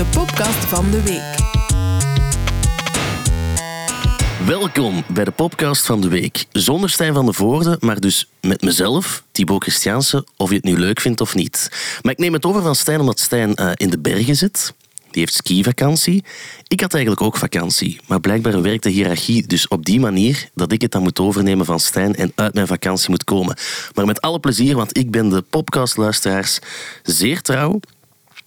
de podcast van de week. Welkom bij de podcast van de week. Zonder Stijn van de Voorde, maar dus met mezelf, Thibaut Christiaanse, of je het nu leuk vindt of niet. Maar ik neem het over van Stijn omdat Stijn eh, in de bergen zit. Die heeft skivakantie. Ik had eigenlijk ook vakantie, maar blijkbaar werkt de hiërarchie dus op die manier dat ik het dan moet overnemen van Stijn en uit mijn vakantie moet komen. Maar met alle plezier, want ik ben de podcastluisteraars zeer trouw.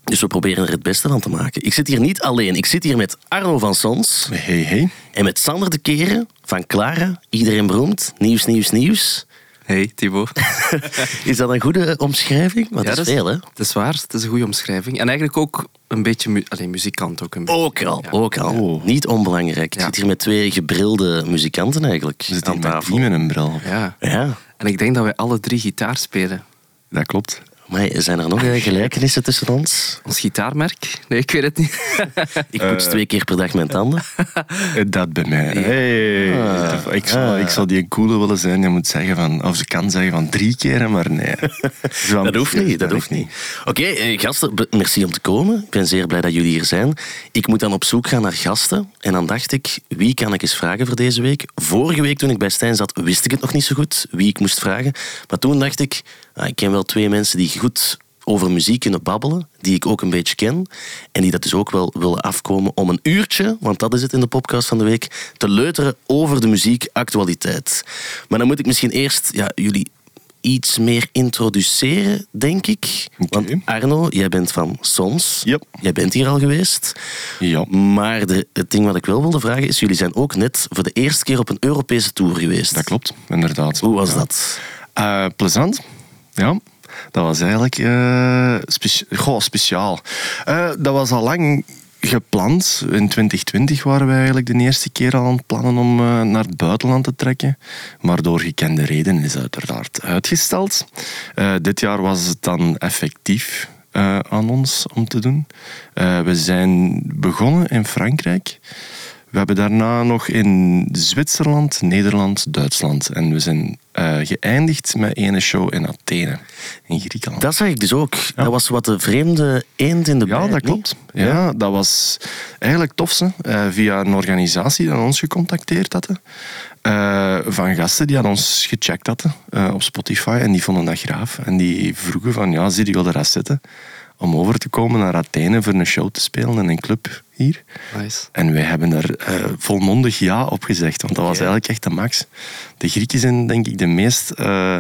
Dus we proberen er het beste van te maken. Ik zit hier niet alleen. Ik zit hier met Arno van Sons. Hey, hey. En met Sander de Keren van Clara. Iedereen beroemd. Nieuws, nieuws, nieuws. Hey Thibaut. Is dat een goede omschrijving? Want dat is veel, hè? Het is waar, het is een goede omschrijving. En eigenlijk ook een beetje mu Allee, muzikant. Ook, een beetje. Ook al, Ja. ook al. Oh. Niet onbelangrijk. Ik Ja. zit hier met twee gebrilde muzikanten eigenlijk We zitten aan tafel. die met een bril. Ja. Ja. En ik denk dat wij alle drie gitaar spelen. Dat klopt. Maar zijn er nog eh, gelijkenissen tussen ons? Ons gitaarmerk? Nee, ik weet het niet. Ik poets twee keer per dag mijn tanden. Eh, Dat bij mij. Hey. Ah. Ik, zou, ik zou die een coole willen zijn. Je moet zeggen van, of ze kan zeggen van drie keren, maar nee. Zo Dat hoeft niet, dat hoeft niet. Oké, eh, gasten, merci om te komen. Ik ben zeer blij dat jullie hier zijn. Ik moet dan op zoek gaan naar gasten. En dan dacht ik, wie kan ik eens vragen voor deze week? Vorige week toen ik bij Stijn zat, wist ik het nog niet zo goed wie ik moest vragen. Maar toen dacht ik, ah, ik ken wel twee mensen die goed over muziek kunnen babbelen, die ik ook een beetje ken. En die dat dus ook wel willen afkomen om een uurtje, want dat is het in de podcast van de week, te leuteren over de muziekactualiteit. Maar dan moet ik misschien eerst ja, jullie iets meer introduceren, denk ik. Want Arno, jij bent van Sons. Yep. Jij bent hier al geweest. Ja. Maar de, het ding wat ik wel wilde vragen is, jullie zijn ook net voor de eerste keer op een Europese tour geweest. Dat klopt, inderdaad. Hoe was Ja. dat? Eh, plezant. Ja. Dat was eigenlijk eh, speci- Goh, speciaal. Eh, dat was al lang gepland. In 2020 waren wij eigenlijk de eerste keer al aan het plannen om eh, naar het buitenland te trekken. Maar door gekende redenen is uiteraard uitgesteld. Eh, dit jaar was het dan effectief eh, aan ons om te doen. Eh, we zijn begonnen in Frankrijk. We hebben daarna nog in Zwitserland, Nederland, Duitsland. En we zijn eh, geëindigd met ene show in Athene, in Griekenland. Dat zag ik dus ook. Dat was wat de vreemde eend in de ja, dat klopt. Ja, dat was eigenlijk tof. Eh, via een organisatie die ons gecontacteerd had. eh, van gasten die aan ons gecheckt hadden op Spotify. En die vonden dat graaf. En die vroegen van, ja, zie je wil er zitten om over te komen naar Athene voor een show te spelen in een club hier. Nice. En wij hebben daar eh, volmondig ja op gezegd, want dat was eigenlijk echt de max. De Grieken zijn denk ik de meest eh,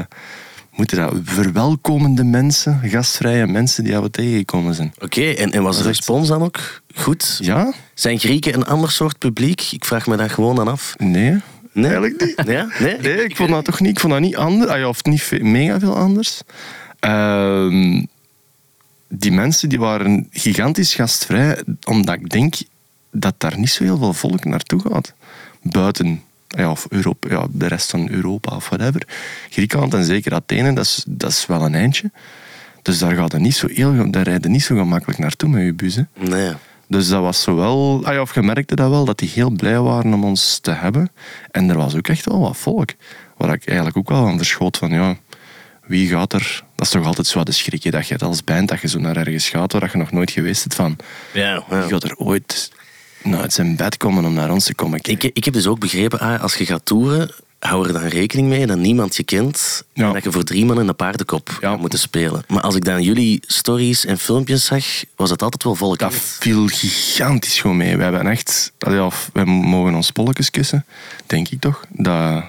moeten dat, verwelkomende mensen, gastvrije mensen die we tegengekomen zijn. Oké, en, en was de respons dan ook goed? Ja? Zijn Grieken een ander soort publiek? Ik vraag me dat gewoon aan af. Nee. Nee? Eigenlijk niet. Ja? Nee? Nee, ik vond dat toch niet. Ik vond dat niet anders. Ah Of niet mega veel anders. Ehm, die mensen die waren gigantisch gastvrij, omdat ik denk dat daar niet zo heel veel volk naartoe gaat. Buiten ja, of Europa, ja, de rest van Europa of whatever. Griekenland en zeker Athene, dat is, dat is wel een eindje. Dus daar, gaat niet zo heel, daar rijden niet zo gemakkelijk naartoe met je. Hè. Nee. Dus dat was zowel... Ah ja, of je merkte dat wel, dat die heel blij waren om ons te hebben. En er was ook echt wel wat volk. Waar ik eigenlijk ook wel aan verschoot van, ja, wie gaat er... Dat is toch altijd zo wat de schrik, hè, dat je het als band, dat je zo naar ergens gaat waar je nog nooit geweest bent van... Ja, Wie gaat er ooit nou, uit zijn bed komen om naar ons te komen kijken? Ik, ik heb dus ook begrepen, ah, als je gaat toeren, hou er dan rekening mee dat niemand je kent Ja. en dat je voor drie man in een paardenkop Ja. moeten spelen. Maar als ik dan jullie stories en filmpjes zag, was het altijd wel volk. Dat viel gigantisch goed mee. We hebben echt... allee, of wij mogen ons polletjes kussen, denk ik toch. Dat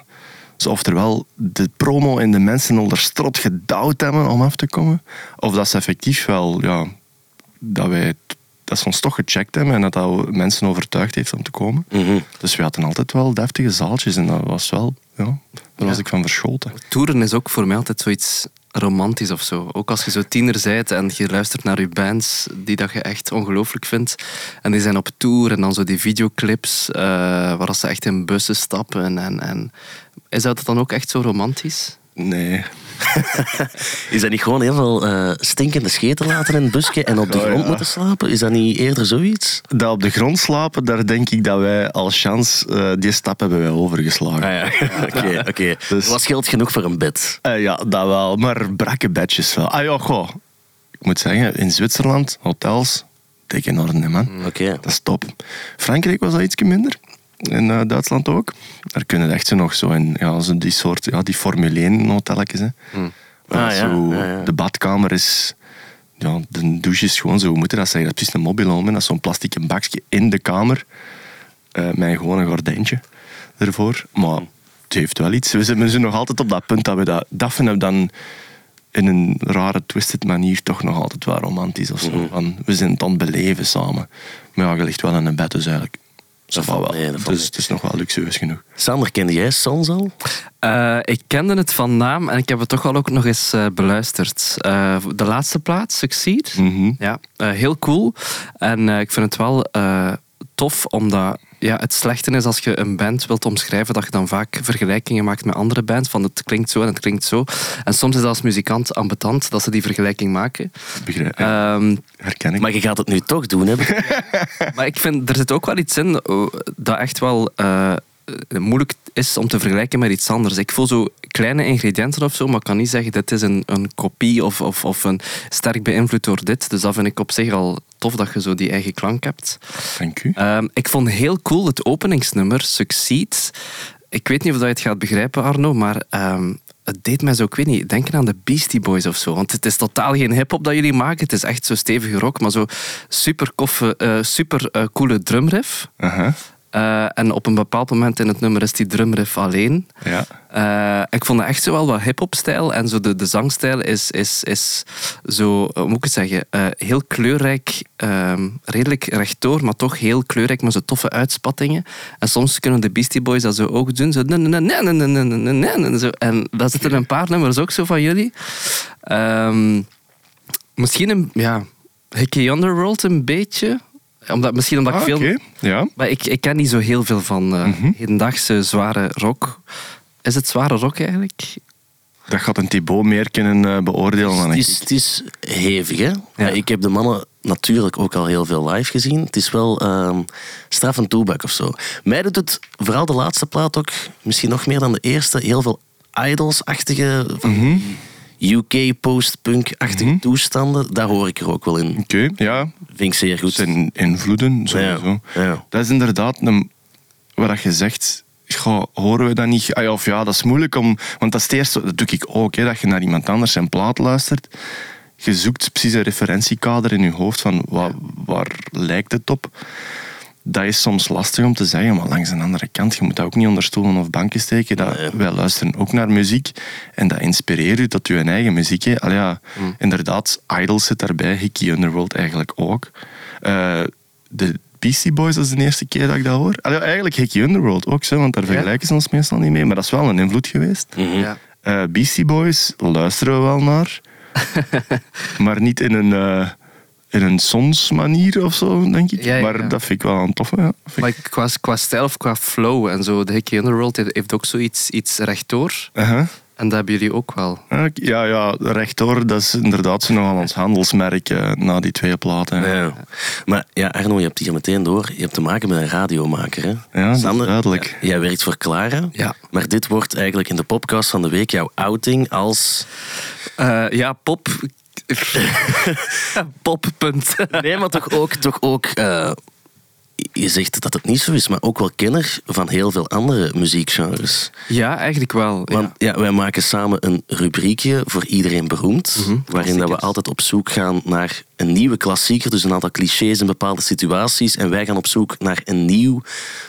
ze oftewel de promo en de mensen onder strot gedouwd hebben om af te komen. Of dat ze effectief wel... Ja, dat wij... het- Dat ze ons toch gecheckt hebben en dat dat mensen overtuigd heeft om te komen. Mhm. Dus we hadden altijd wel deftige zaaltjes en dat was wel... Ja, daar was ik van verschoten. Toeren is ook voor mij altijd zoiets romantisch of zo. Ook als je zo tiener bent en je luistert naar je bands die dat je echt ongelooflijk vindt. En die zijn op tour en dan zo die videoclips eh, waar ze echt in bussen stappen. En, en, is dat dan ook echt zo romantisch? Nee. Is dat niet gewoon heel veel eh, stinkende scheten laten in het busje en op de Oh, grond ja. moeten slapen? Is dat niet eerder zoiets? Dat op de grond slapen, daar denk ik dat wij als chance... eh, die stap hebben wij overgeslagen. Ah ja, oké. oké. Dus- Er was geld genoeg voor een bed. Eh, ja, dat wel, maar brakke bedjes wel. Ah ja, goh. Ik moet zeggen, in Zwitserland, hotels, dik in orde, man. Oké. Dat is top. Frankrijk was dat iets minder. In eh, Duitsland ook. Daar kunnen echt zo nog zo in, ja, zo die soort, ja, die Formule 1 hotelletjes. Hè. Waar Ah, ja, zo, ja, ja. De badkamer is, ja, de douche is gewoon zo, hoe moet je dat zeggen? Dat is precies een dat is zo'n plastic bakje in de kamer. eh met gewoon een gordijntje ervoor. Maar het heeft wel iets. We zijn, we zijn nog altijd op dat punt dat we dat, dat vinden we dan in een rare, twisted manier toch nog altijd wel romantisch. Of zo. Van, we zijn het aan het beleven samen. Maar ja, je ligt wel in een bed, dus eigenlijk. Dat valt valt wel. mee, dat valt dus het is nog wel luxueus genoeg. Sander, kende jij Sons al? Eh, ik kende het van naam en ik heb het toch wel ook nog eens eh, beluisterd. Eh, de laatste plaats, Succeed. Mhm. Ja, eh, heel cool. En eh, ik vind het wel eh, tof, omdat ja, het slechte is als je een band wilt omschrijven, dat je dan vaak vergelijkingen maakt met andere bands. Van het klinkt zo en het klinkt zo. En soms is dat als muzikant ambetant dat ze die vergelijking maken. Begrijp, ja, Ehm, herken ik. Maar je gaat het nu toch doen, hè? maar ik vind, er zit ook wel iets in oh, dat echt wel eh, moeilijk is om te vergelijken met iets anders. Ik voel zo kleine ingrediënten of zo, maar ik kan niet zeggen dit is een, een kopie of, of, of een sterk beïnvloed door dit. Dus dat vind ik op zich al tof dat je zo die eigen klank hebt. Dank u. Ehm, ik vond heel cool het openingsnummer, Succeed. Ik weet niet of dat je het gaat begrijpen, Arno, maar ehm, het deed mij zo, ik weet niet, denken aan de Beastie Boys of zo. Want het is totaal geen hip-hop dat jullie maken. Het is echt zo stevige rock, maar zo super, koffe, eh, super eh, coole drumriff. Aha. En op een bepaald moment in het nummer is die drumriff alleen. Ja. Ik vond het echt zo wel wat hip-hop-stijl. En zo de, de zangstijl is, is, is zo, hoe moet ik het zeggen, heel kleurrijk, redelijk rechtdoor, maar toch heel kleurrijk met zo'n toffe uitspattingen. En soms kunnen de Beastie Boys dat zo ook doen. Zo, en daar zitten een paar nummers ook zo van jullie. Misschien een, ja, Hickey Underworld een beetje omdat, misschien omdat Ah, ik veel... oké. Ja. Maar ik, ik ken niet zo heel veel van eh, Mhm. hedendaagse zware rock. Is het zware rock eigenlijk? Dat gaat een Thibaut meer kunnen eh, beoordelen dan Het ik. is, het is hevig, hè? Maar Ik heb de mannen natuurlijk ook al heel veel live gezien. Het is wel ehm straf en toebak of zo. Mij doet het, vooral de laatste plaat ook, misschien nog meer dan de eerste, heel veel idols-achtige, van Mhm. UK post-punk-achtige toestanden. Daar hoor ik er ook wel in. Oké, ja. Vind ik zeer goed. Zijn invloeden, sowieso. Ja, ja. Dat is inderdaad een, wat je zegt. Goh, horen we dat niet? Ah, ja, of ja, dat is moeilijk om. Want dat is het eerste, dat doe ik ook, hè, dat je naar iemand anders zijn plaat luistert. Je zoekt precies een referentiekader in je hoofd van waar, waar lijkt het op. Dat is soms lastig om te zeggen, maar langs de andere kant, je moet dat ook niet onder stoelen of banken steken. Dat, Nee. Wij luisteren ook naar muziek en dat inspireert u tot uw eigen muziek. Hè. Allee, ja, Inderdaad, Idols zit daarbij, Hickey Underworld eigenlijk ook. Eh, de Beastie Boys, dat is de eerste keer dat ik dat hoor. Allee, eigenlijk Hickey Underworld ook, zo, want daar vergelijken ze ons meestal niet mee. Maar dat is wel een invloed geweest. Mhm. Ja. Eh, Beastie Boys luisteren we wel naar. maar niet in een, eh in een sons-manier of zo, denk ik. Ja, ja, maar ja. dat vind ik wel een toffe. Ja. Vind ik- Maar qua, qua stijl of qua flow en zo, de Hickey Underworld heeft- heeft ook zoiets iets rechtdoor. Aha. En dat hebben jullie ook wel. Ja, Ja, ja, rechtdoor, dat is inderdaad zo nogal ons handelsmerk eh, na die twee platen. Ja, Ja. Maar ja, Arno, je hebt hier meteen door. Je hebt te maken met een radiomaker. Hè? Ja, dat is duidelijk. Jij werkt voor Clara. Ja. Maar dit wordt eigenlijk in de podcast van de week jouw outing als... Eh, ja, pop. pop. Nee, maar toch ook... Toch ook eh, je zegt dat het niet zo is, maar ook wel kenner van heel veel andere muziekgenres. ja, eigenlijk wel. ja. Want ja, wij maken samen een rubriekje voor iedereen beroemd, waarin dat we altijd op zoek gaan naar een nieuwe klassieker, dus een aantal clichés in bepaalde situaties. En wij gaan op zoek naar een nieuw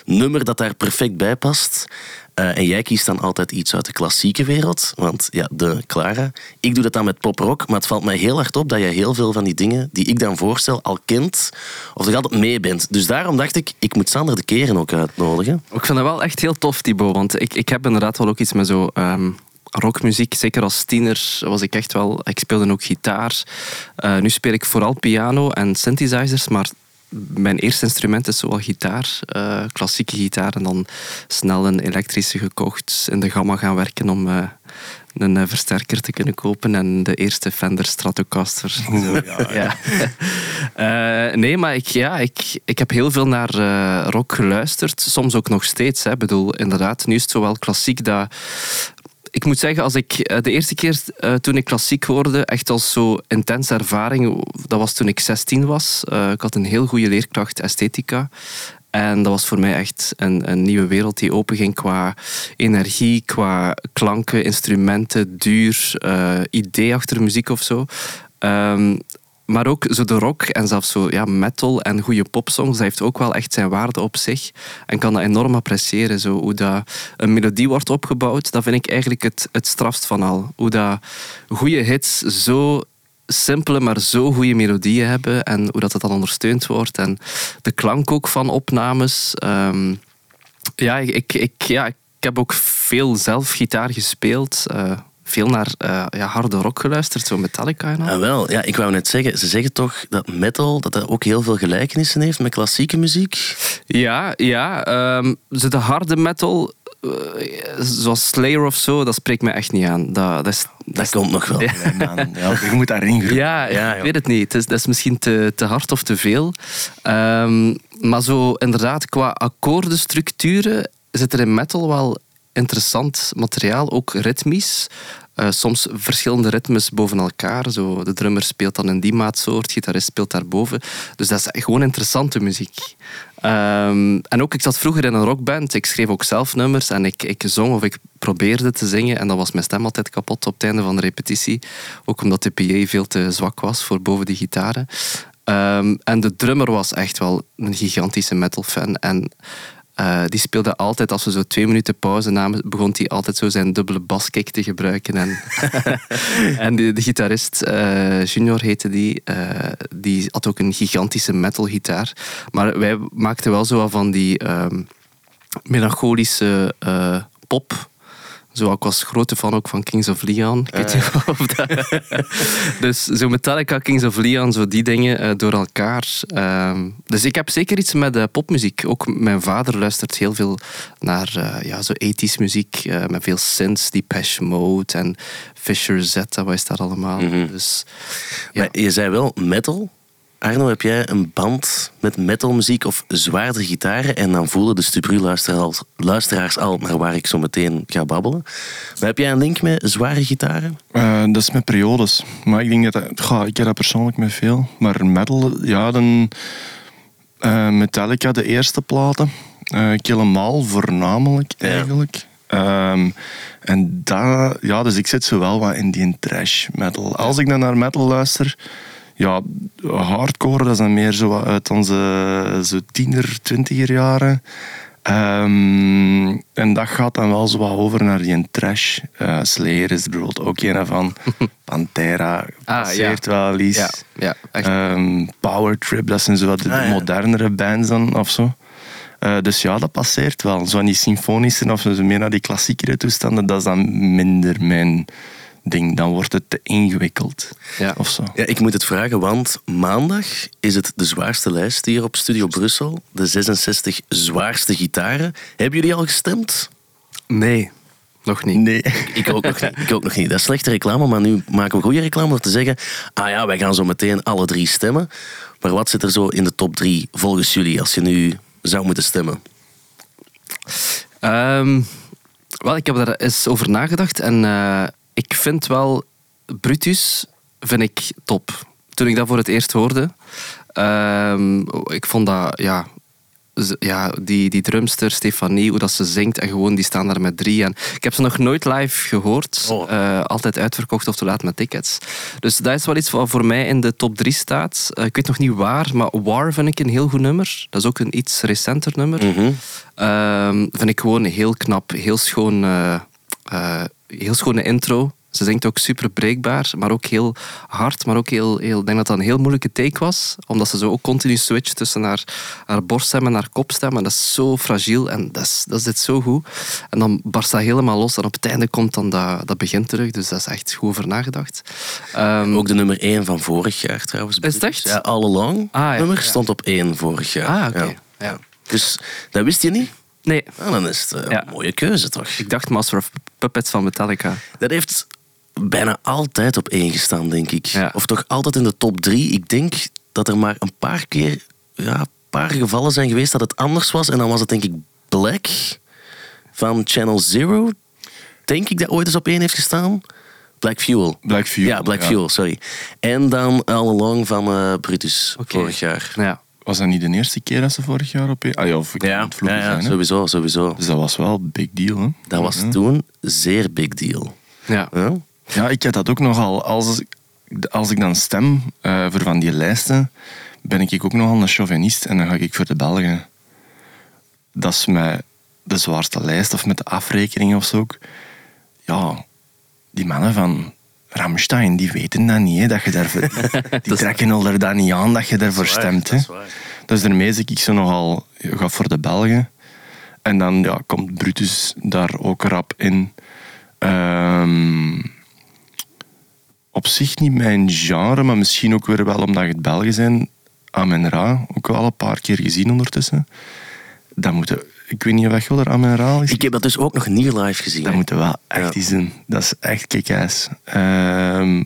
nummer dat daar perfect bij past. Eh, en jij kiest dan altijd iets uit de klassieke wereld, want ja, de Clara. Ik doe dat dan met poprock, maar het valt mij heel hard op dat jij heel veel van die dingen die ik dan voorstel al kent, of er altijd mee bent. Dus daarom dacht ik, ik moet Sander de Keren ook uitnodigen. Ik vind dat wel echt heel tof, Thibaut. Want ik, ik heb inderdaad wel ook iets met zo ehm, rockmuziek. Zeker als tiener was ik echt wel... Ik speelde ook gitaar. Eh, nu speel ik vooral piano en synthesizers, maar... Mijn eerste instrument is zowel gitaar, eh, klassieke gitaar, en dan snel een elektrische gekocht, in de gamma gaan werken om eh, een eh, versterker te kunnen kopen en de eerste Fender Stratocaster. Ja. Nee, maar ik, ja, ik, ik heb heel veel naar rock geluisterd. Soms ook nog steeds. Ik bedoel, inderdaad, nu is het zo wel klassiek dat... ik moet zeggen, als ik eh, de eerste keer uh, toen ik klassiek hoorde, echt als zo intense ervaring, dat was toen ik 16 was. Uh, ik had een heel goede leerkracht esthetica. En dat was voor mij echt een, een nieuwe wereld die openging qua energie, qua klanken, instrumenten, duur, idee achter muziek of zo. Um, maar ook zo de rock en zelfs zo ja, metal en goede popsongs, dat heeft ook wel echt zijn waarde op zich. En kan dat enorm appreciëren. Zo, hoe dat een melodie wordt opgebouwd, dat vind ik eigenlijk het, het strafst van al. Hoe dat goede hits zo simpele, maar zo goede melodieën hebben en hoe dat, het dan ondersteund wordt. En de klank ook van opnames. Ehm, ja, ik, ik, ja, ik heb ook veel zelf gitaar gespeeld. Uh, veel naar uh, ja, harde rock geluisterd, zo Metallica en al. Ah, wel, ja, ik wou net zeggen, ze zeggen toch dat metal dat dat ook heel veel gelijkenissen heeft met klassieke muziek? Ja, ja. Um, de harde metal, uh, zoals Slayer of zo, dat spreekt me echt niet aan. Dat, dat, is, dat, komt nog wel. Ja. ja, je moet daarin groeien. Ja, ja, ik weet het niet. Het is, dat is misschien te, te hard of te veel. Um, maar zo inderdaad, qua akkoordenstructuren zit er in metal wel interessant materiaal, ook ritmisch. Uh, soms verschillende ritmes boven elkaar. Zo, de drummer speelt dan in die maatsoort, gitarist speelt daarboven. Dus dat is gewoon interessante muziek. Um, en ook, ik zat vroeger in een rockband. Ik schreef ook zelf nummers en ik, ik zong of ik probeerde te zingen. En dan was mijn stem altijd kapot op het einde van de repetitie. Ook omdat de PA veel te zwak was voor boven de gitaren. Um, en de drummer was echt wel een gigantische metal-fan. En uh, die speelde altijd, als we zo twee minuten pauze namen, begon hij altijd zo zijn dubbele baskick te gebruiken. En, en de, de gitarist, uh, Junior heette die, uh, die had ook een gigantische metalgitaar. Maar wij maakten wel zo van die ehm, melancholische pop zo, ik was grote fan ook van Kings of Leon. Ik weet niet of dat... dus zo Metallica, Kings of Leon, zo die dingen uh, door elkaar. Uh, dus ik heb zeker iets met uh, popmuziek. Ook mijn vader luistert heel veel naar ja, zo 80s muziek. met veel synths, Depeche Mode en Fisher Zeta, wat is dat allemaal. Mm -hmm. dus, ja. Maar je zei wel metal. Arno, heb jij een band met metalmuziek of zwaardere gitaren? En dan voelen de Stubru-luisteraars al naar waar ik zo meteen ga babbelen. Maar heb jij een link met zware gitaren? Uh, dat is met periodes. Maar ik denk dat, ik heb dat persoonlijk met veel. Maar metal, ja, dan uh, Metallica, de eerste platen. Uh, Kill voornamelijk, eigenlijk. Um, en dat, ja, dus ik zit zo wel wat in die trash metal. Als ik dan naar metal luister ja, hardcore, dat is dan meer zo uit onze zo tiener, twintiger jaren. Um, en dat gaat dan wel zo wat over naar die trash. Uh, Slayer is bijvoorbeeld ook een van. Pantera passeert ah, ja. wel eens. Ja, ja, um, Power Trip, dat zijn zo wat de ah, modernere bands dan of zo. Uh, dus ja, dat passeert wel. Zo aan die symfonische of zo meer naar die klassiekere toestanden, dat is dan minder mijn ding. Dan wordt het te ingewikkeld. Ja. Of zo. Ja, ik moet het vragen, want maandag is het de zwaarste lijst hier op Studio Brussel. De 66 zwaarste gitaren. Hebben jullie al gestemd? Nee. Nog niet. Nee. Ik ook nog niet. Ik ook nog niet. Dat is slechte reclame, maar nu maken we goede reclame door te zeggen ah ja, wij gaan zo meteen alle drie stemmen. Maar wat zit er zo in de top drie volgens jullie als je nu zou moeten stemmen? Um, wel, ik heb daar eens over nagedacht en uh, ik vind wel Brutus vind ik top. Toen ik dat voor het eerst hoorde, uh, ik vond dat ja, ja, die, die drumster Stefanie, hoe dat ze zingt en gewoon die staan daar met drie. En ik heb ze nog nooit live gehoord. Oh. Uh, altijd uitverkocht of te laat met tickets. Dus dat is wel iets wat voor mij in de top drie staat. Uh, ik weet nog niet waar, maar War vind ik een heel goed nummer. Dat is ook een iets recenter nummer. Mm -hmm. uh, vind ik gewoon heel knap, heel schoon eh, heel schone intro. Ze zingt ook super breekbaar, maar ook heel hard. Maar ook heel, heel, ik denk dat dat een heel moeilijke take was. Omdat ze zo ook continu switcht tussen haar, haar borststem en haar kopstem. En dat is zo fragiel en dat is, dat is zo goed. En dan barst dat helemaal los. En op het einde komt dan dat, dat begin terug. Dus dat is echt goed over nagedacht. Um, ook de nummer 1 van vorig jaar trouwens. Is het echt? Ja, All Along ah, ja, nummer stond op 1 vorig jaar. Ah, oké. Ja. Dus dat wist je niet? Nee. Nou, dan is het een mooie keuze toch? Ik dacht Master of Puppets van Metallica. Dat heeft bijna altijd op één gestaan, denk ik. Of toch altijd in de top drie. Ik denk dat er maar een paar keer, ja, een paar gevallen zijn geweest dat het anders was. En dan was het denk ik Black van Channel Zero. denk ik, dat ooit eens op één heeft gestaan. Black Fuel. Black Fuel. Ja, Black Fuel, sorry. En dan All Along van eh, Brutus, vorig jaar. Ja. Was dat niet de eerste keer dat ze vorig jaar op... Ah ja, of ik Ja, het vloeken ja, ja, zijn, sowieso, sowieso. Dus dat was wel een big deal, hè? Dat was Ja. toen zeer big deal. Ja. Ja? Ja, ik heb dat ook nogal. Als, als ik dan stem eh, voor van die lijsten, ben ik ook nogal een chauvinist en dan ga ik voor de Belgen. Dat is met de zwaarste lijst of met de afrekening of zo ook. Ja, die mannen van Ramstein, die weten dat niet. Hè, dat je daarvoor, die trekken al er dan niet aan dat je daarvoor stemt. Hè. Dus daarmee zit ik zo nogal, je gaat voor de Belgen. En dan ja, komt Brutus daar ook rap in. Ehm, op zich niet mijn genre, maar misschien ook weer wel omdat het Belgen zijn. Amen Ra, ook wel een paar keer gezien ondertussen. Dat moeten, ik weet niet of er Amen Ra is. Ik heb dat dus ook nog niet live gezien. Dat hè. moeten we wel echt Ja. iets doen. Dat is echt kick-ass. Ehm,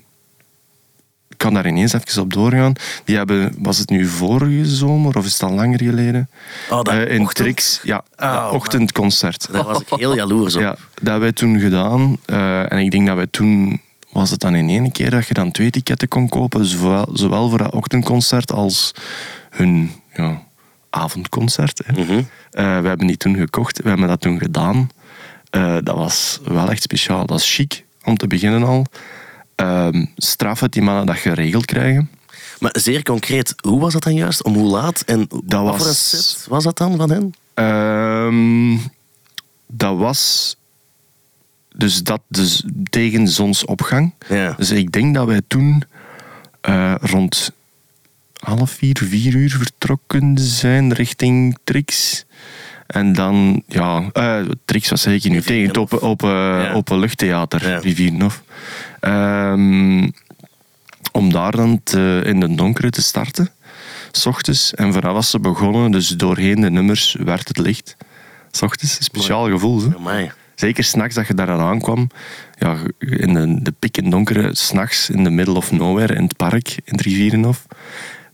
ik kan daar ineens even op doorgaan. Die hebben, was het nu vorige zomer of is het al langer geleden? Oh, dat Eh, in ochtend? Trix, ja, Oh, dat ochtendconcert. Daar was ik heel jaloers op. Ja, dat hebben wij toen gedaan. Eh, en ik denk dat wij toen... Was het dan in één keer dat je dan twee ticketten kon kopen? Zowel, zowel voor dat ochtendconcert als hun ja, avondconcert. Hè. Mhm. Eh, we hebben die toen gekocht. We hebben dat toen gedaan. Eh, dat was wel echt speciaal. Dat is chic, om te beginnen al. Ehm straf het die mannen dat geregeld krijgen. Maar zeer concreet, hoe was dat dan juist? Om hoe laat? En Dat wat voor een was- set was dat dan van hen? Ehm, dat was dus dat dus tegen zonsopgang. Ja. Dus ik denk dat wij toen eh, rond half vier, vier uur vertrokken zijn richting Trix. En dan, ja, eh Trix was zeker nu tegen het open, open, Ja. openluchttheater, Ja. Rivierenhof. Ehm, om daar dan te- in de donkere te starten, s ochtends. En vanaf was ze begonnen, dus doorheen de nummers werd het licht. S ochtends, een speciaal gevoel. Amai. Zeker s'nachts dat je daar aan aankwam, ja, in de, de pik en donkere, s'nachts in de middle of nowhere in het park, in het Rivierenhof,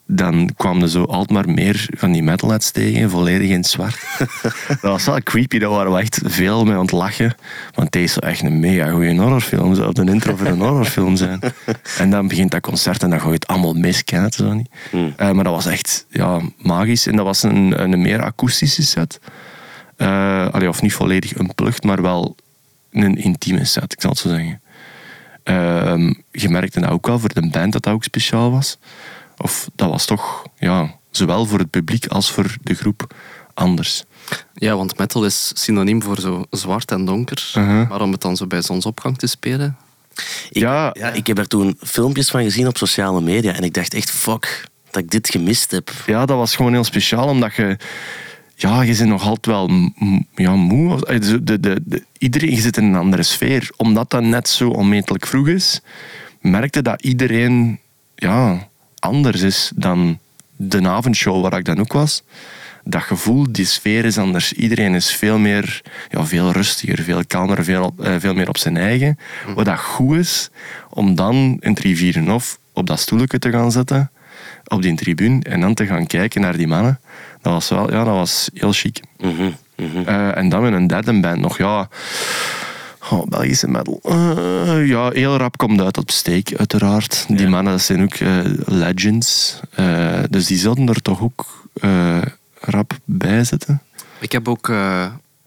dan kwamen er zo altijd maar meer van die metalheads tegen, volledig in het zwart. dat was wel creepy, daar waren we echt veel mee aan het lachen. Want deze zou echt een mega goede horrorfilm, zou de intro voor een horrorfilm zijn. en dan begint dat concert en dan je het allemaal mis, het zo niet. Eh, maar dat was echt ja, magisch en dat was een, een meer akoestische set. Eh, allee, of niet volledig unplugged, maar wel een intieme set, ik zal het zo zeggen. Ehm, je merkte dat ook wel voor de band dat dat ook speciaal was. Of dat was toch, ja, zowel voor het publiek als voor de groep anders. ja, want metal is synoniem voor zo zwart en donker. Uh-huh. Maar om het dan zo bij zonsopgang te spelen... Ik, Ja. ja. ik heb er toen filmpjes van gezien op sociale media en ik dacht echt, fuck, dat ik dit gemist heb. Ja, dat was gewoon heel speciaal, omdat je... Ja, je zit nog altijd wel ja, moe. Eh, De, de, de, de- iedereen zit in een andere sfeer. Omdat dat net zo onmetelijk vroeg is, merkte dat iedereen ja, anders is dan de avondshow waar ik dan ook was. Dat gevoel, die sfeer is anders. Iedereen is veel meer, ja, veel rustiger, veel kalmer, veel, eh, veel meer op zijn eigen. Wat dat goed is, om dan in het Rivierenhof op dat stoelje te gaan zitten, op die tribune, en dan te gaan kijken naar die mannen. Dat was wel, ja, dat was heel chic. Mhm, mhm. Eh, en dan met een derde band nog, ja... Oh, Belgische metal. Eh, ja, heel rap komt uit op steek, uiteraard. Die Ja. mannen dat zijn ook eh, legends. Eh, dus die zouden er toch ook eh, rap bij zitten. Ik heb ook... eh,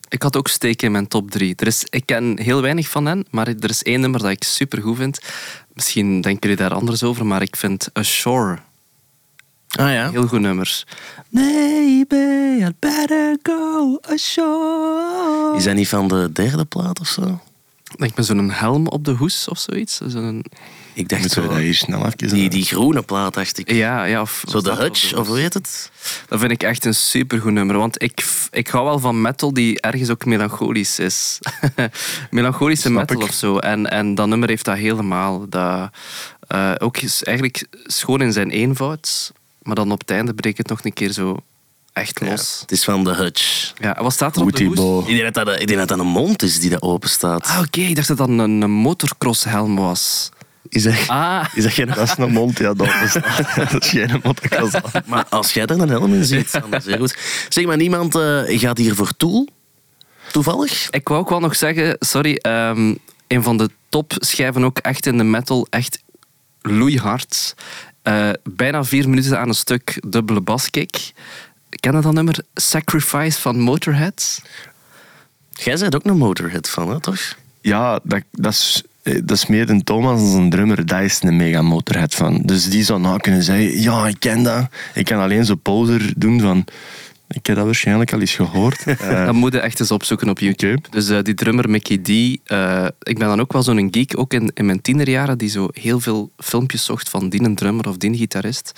ik had ook Steek in mijn top drie. Er is, ik ken heel weinig van hen, maar er is één nummer dat ik super goed vind. Misschien denken jullie daar anders over, maar ik vind Ashore Ah ja. heel goed nummer. Maybe I'd better go ashore. Is dat niet van de derde plaat of zo? Denk met zo'n helm op de hoes of zoiets. Zo'n, Ik dacht Moeten we zo, dat hier snel even... die, die groene plaat, dacht ik. ja, ja. Of, Zo de Hutch, of hoe heet het? Dat vind ik echt een supergoed nummer. Want ik, ik hou wel van metal die ergens ook melancholisch is. Melancholische Snap metal ik. of zo. En, en dat nummer heeft dat helemaal. Dat, eh, ook is eigenlijk schoon in zijn eenvoud. Maar dan op het einde breekt het nog een keer zo echt los. Het is van de Hutch. Ja. en wat staat er op de hoes? Ik denk dat dat, ik denk dat, dat een mond is die dat open staat. Ah, oké. Ik dacht dat dat een, een motocross-helm was. Is dat, Ah, is dat geen... Dat is een mond, ja, dat bestaat. dat is geen motocross. Maar als jij er een helm in ziet, dan is heel goed. Zeg maar, niemand eh, gaat hier voor Tool? toevallig? Ik wou ook wel nog zeggen, sorry, ehm, een van de topschijven ook echt in de metal, echt loeihard. Eh, bijna vier minuten aan een stuk dubbele baskick. Ken je dat nummer? Sacrifice van Motorhead? Jij bent ook een Motorhead van, hè, toch? Ja, dat, dat, is, eh, dat is meer een Thomas als een drummer. Dat is een mega motorhead van. Dus die zou nou kunnen zeggen, ja, ik ken dat. Ik kan alleen zo poser doen van... Ik heb dat waarschijnlijk al eens gehoord. Eh, Dat moet je echt eens opzoeken op YouTube. Dus eh, die drummer Mickey D. eh, ik ben dan ook wel zo'n geek, ook in, in mijn tienerjaren, die zo heel veel filmpjes zocht van die een drummer of die een gitarist.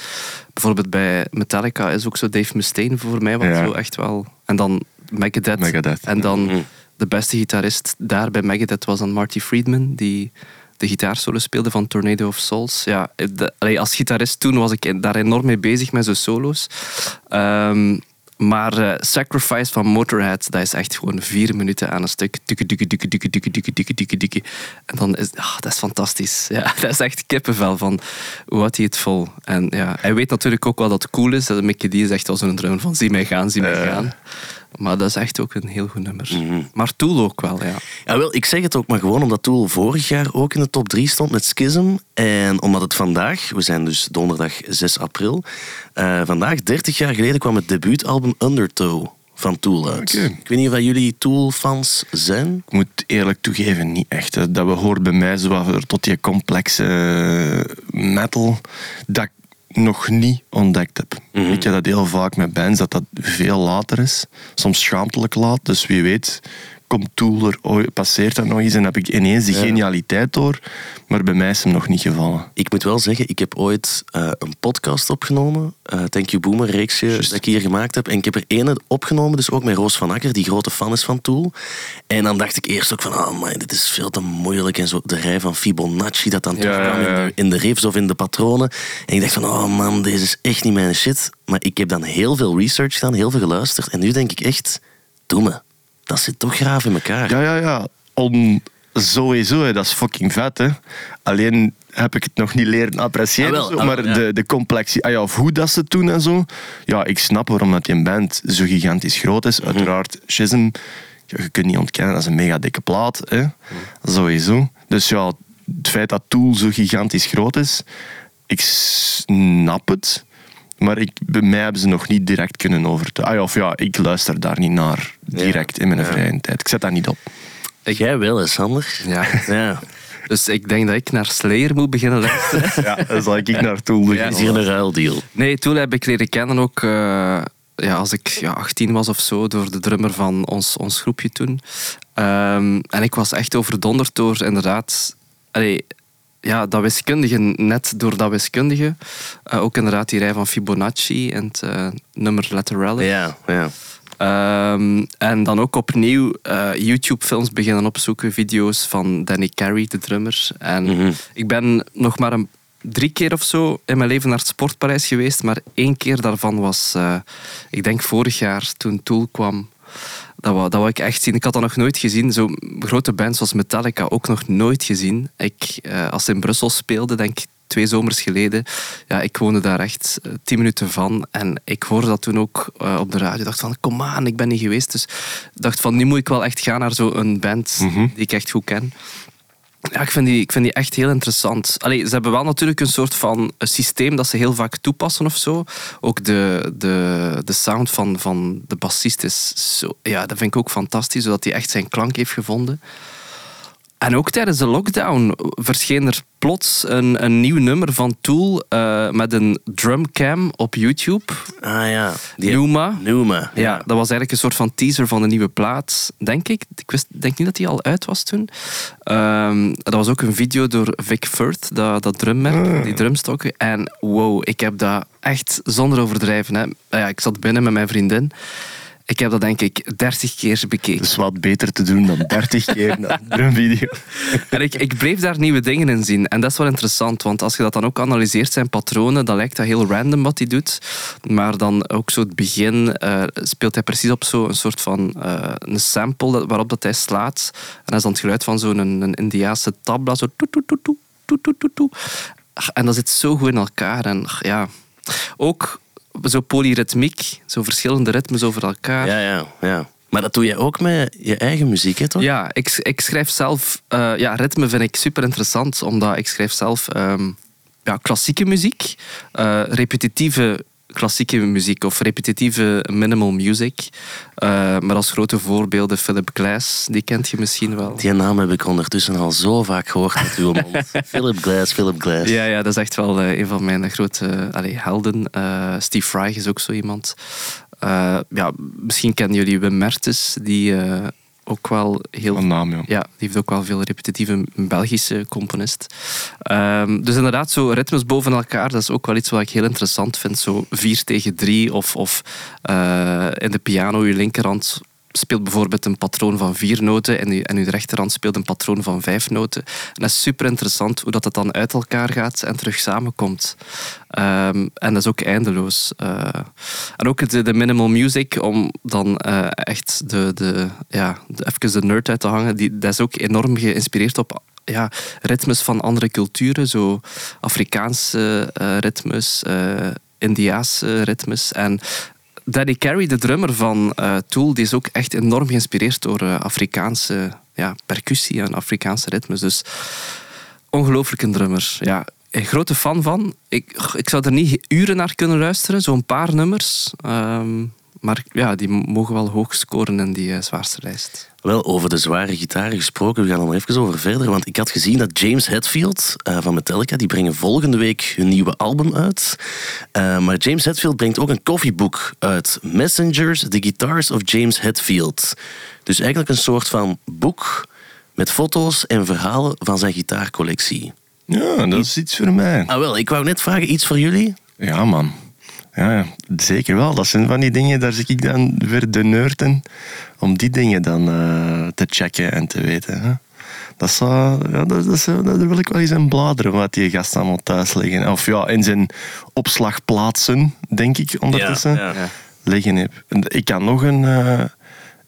Bijvoorbeeld bij Metallica is ook zo Dave Mustaine voor mij, wat Ja. zo echt wel... En dan Megadeth. Megadeth. En dan Mhm. de beste gitarist daar bij Megadeth was dan Marty Friedman, die de gitaarsolo speelde van Tornado of Souls. Ja, de- allee, als gitarist toen was ik daar enorm mee bezig met zo'n solo's. Ehm, maar eh, Sacrifice van Motorhead, dat is echt gewoon vier minuten aan een stuk. Dukke, dukke, dukke, dukke, dukke, dukke, dukke, dukke. En dan is ah, dat is fantastisch. Ja, dat is echt kippenvel van hoe houdt hij het vol. En ja, hij weet natuurlijk ook wel dat het cool is. Dat Mickey D is echt wel zo'n drummer van zie mij gaan, zie mij gaan. Maar dat is echt ook een heel goed nummer. Maar Tool ook wel, ja. Ja, wel, ik zeg het ook maar gewoon omdat Tool vorig jaar ook in de top 3 stond met Schism. En omdat het vandaag, we zijn dus donderdag 6 april, eh, vandaag 30 jaar geleden kwam het debuutalbum Undertow van Tool uit. Ik weet niet of jullie Tool-fans zijn. ik moet eerlijk toegeven, niet echt. hè. Dat we hoort bij mij zo wat tot die complexe eh, metal dat nog niet ontdekt heb. Mhm. Ik heb dat heel vaak met bands, dat dat veel later is. Soms schaamtelijk laat. Dus wie weet komt Tool er ooit, passeert dat nog eens en heb ik ineens die genialiteit door. Maar bij mij is hem nog niet gevallen. Ik moet wel zeggen, ik heb ooit eh, een podcast opgenomen. eh Thank You Boomer, reeksje dat ik hier gemaakt heb. En ik heb er ene opgenomen, dus ook met Roos van Akker, die grote fan is van Tool. En dan dacht ik eerst ook van, oh man, dit is veel te moeilijk. En zo de rij van Fibonacci, dat dan Ja, ja, ja. In, de, in de riffs of in de patronen. En ik dacht van, oh man, deze is echt niet mijn shit. Maar ik heb dan heel veel research gedaan, heel veel geluisterd. En nu denk ik echt, doe me. Dat zit toch graaf in elkaar. Ja, ja, ja. Om, sowieso, hè, dat is fucking vet. Hè. Alleen heb ik het nog niet leren appreciëren. Ah, wel, zo, ah, maar ja. de, de complexie, ah ja, of hoe dat ze het doen en zo. Ja, ik snap waarom dat die band zo gigantisch groot is. Uiteraard, Schism, je kunt niet ontkennen, dat is een mega dikke plaat. Hè. Sowieso. Dus ja, het feit dat Tool zo gigantisch groot is, ik snap het. Maar ik, bij mij hebben ze nog niet direct kunnen overtuigen. Ah ja, of ja, ik luister daar niet naar direct in mijn vrije tijd. Ik zet dat niet op. Jij wel, hè, Sander? ja. Ja. Dus ik denk dat ik naar Slayer moet beginnen luisteren. Ja, dan zal ik naar Tool Het beginnen. is hier een ruildeal. Nee, toen heb ik leren kennen ook eh, ja, als ik ja, 18 was of zo, door de drummer van ons, ons groepje toen. Ehm, en ik was echt overdonderd door inderdaad... Allee, ja, dat wiskundige, net door dat wiskundige. Eh, ook inderdaad die rij van Fibonacci en het eh, nummer Laterality. Ja, ja. Ehm, en dan ook opnieuw eh, YouTube-films beginnen opzoeken, video's van Danny Carey, de drummer. En Mhm. ik ben nog maar een, drie keer of zo in mijn leven naar het Sportpaleis geweest, maar één keer daarvan was, ik denk vorig jaar, toen Tool kwam. Dat wou, dat wou ik echt zien. Ik had dat nog nooit gezien. Zo grote bands zoals Metallica ook nog nooit gezien. Ik, eh, als ze in Brussel speelde, denk ik twee zomers geleden. Ja, ik woonde daar echt eh, tien minuten van. En ik hoorde dat toen ook eh, op de radio. Ik dacht van, kom aan, ik ben niet geweest. Dus ik dacht van, nu moet ik wel echt gaan naar zo'n band die ik echt goed ken. Ja, ik vind, die, ik vind die echt heel interessant. Allee, ze hebben wel natuurlijk een soort van systeem dat ze heel vaak toepassen of zo. Ook de, de, de sound van, van de bassist is zo... Ja, dat vind ik ook fantastisch, zodat hij echt zijn klank heeft gevonden. En ook tijdens de lockdown verscheen er plots een, een nieuw nummer van Tool eh, met een drumcam op YouTube. Ah ja. Die Numa. Numa. Ja, dat was eigenlijk een soort van teaser van de nieuwe plaat, denk ik. Ik wist, denk niet dat die al uit was toen. Ehm, dat was ook een video door Vic Firth, dat, dat drummerk, die drumstokken. En wow, ik heb dat echt zonder overdrijven. Hè. Ja, ik zat binnen met mijn vriendin. Ik heb dat denk ik 30 keer bekeken. Dus wat beter te doen dan 30 keer naar een drumvideo. En ik, ik bleef daar nieuwe dingen in zien. En dat is wel interessant, want als je dat dan ook analyseert, zijn patronen, dan lijkt dat heel random wat hij doet. Maar dan ook zo het begin eh, speelt hij precies op zo'n soort van eh, een sample waarop dat hij slaat. En dat is dan het geluid van zo'n een, een Indiaanse tabla, zo toet, toet. Ach, En dat zit zo goed in elkaar. En ja, ook zo polyritmiek, zo verschillende ritmes over elkaar. Ja, ja, ja. Maar dat doe jij ook met je eigen muziek, hè, toch? Ja, ik, ik schrijf zelf... eh, ja, ritme vind ik super interessant, omdat ik schrijf zelf ehm, ja, klassieke muziek, eh, repetitieve klassieke muziek of repetitieve minimal music. Eh, maar als grote voorbeelden Philip Glass, die kent je misschien wel. Die naam heb ik ondertussen al zo vaak gehoord uit uw mond. Philip Glass, Philip Glass. Ja, ja, dat is echt wel eh, een van mijn grote eh, allee, helden. Steve Fry is ook zo iemand. Ja, misschien kennen jullie Wim Mertens, die ook wel heel Een naam, ja. Ja, die heeft ook wel veel repetitieve Belgische componist. Ehm, dus inderdaad, zo ritmes boven elkaar, dat is ook wel iets wat ik heel interessant vind. Zo vier tegen drie of, of eh, in de piano, je linkerhand speelt bijvoorbeeld een patroon van vier noten en, je, en uw rechterhand speelt een patroon van vijf noten. En dat is super interessant hoe dat, het dan uit elkaar gaat en terug samenkomt. Ehm, en dat is ook eindeloos. Eh, en ook de, de minimal music, om dan eh, echt de, de, ja, even de nerd uit te hangen, die, dat is ook enorm geïnspireerd op ja, ritmes van andere culturen, zo Afrikaanse eh, ritmes, Indiaanse ritmes. En Daddy Carey, de drummer van eh, Tool, die is ook echt enorm geïnspireerd door eh, Afrikaanse ja, percussie en Afrikaanse ritmes. Dus ongelooflijk een drummer. Ja, een grote fan van. Ik, ik zou er niet uren naar kunnen luisteren, zo'n paar nummers. Ehm, maar ja, die mogen wel hoog scoren in die eh, zwaarste lijst. Wel, over de zware gitaren gesproken, we gaan er nog even over verder. Want ik had gezien dat James Hetfield eh, van Metallica, die brengen volgende week hun nieuwe album uit. Eh, maar James Hetfield brengt ook een koffieboek uit. Messengers, The Guitars of James Hetfield. Dus eigenlijk een soort van boek met foto's en verhalen van zijn gitaarcollectie. Ja, dat is iets voor mij. Ah wel, ik wou net vragen, iets voor jullie? Ja, man. Ja, zeker wel. Dat zijn van die dingen, daar zit ik dan weer de nerd in. Om die dingen dan eh, te checken en te weten. Hè. Dat zou, ja, dat, dat, daar wil ik wel eens in bladeren, wat die gast allemaal thuis liggen. Of ja, in zijn opslagplaatsen, denk ik, ondertussen. Ja, ja. liggen heb. Ik kan nog een, eh,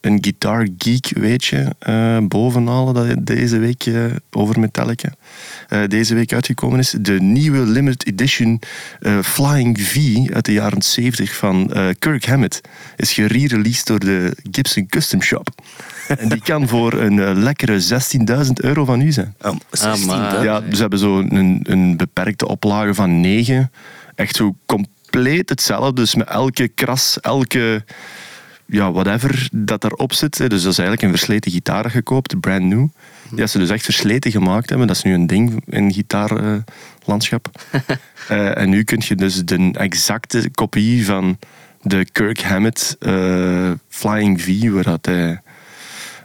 een Guitar Geek weetje eh bovenhalen dat deze week eh, over Metallica eh, deze week uitgekomen is. De nieuwe limited edition eh, Flying V uit de jaren 70 van eh, Kirk Hammett is gerereleased door de Gibson Custom Shop. en die kan voor een lekkere 16.000 euro van u zijn. Oh, 16, maar- hè? Ja, ze hebben zo een, een beperkte oplage van negen. Echt zo compleet hetzelfde. Dus met elke kras, elke ja, whatever dat erop zit. hè. Dus dat is eigenlijk een versleten gitaar dat je koopt, brand new. Die ze dus echt versleten gemaakt hebben. Dat is nu een ding in gitaarlandschap. Eh, en nu kun je dus de exacte kopie van de Kirk Hammett eh, Flying V, waar dat hij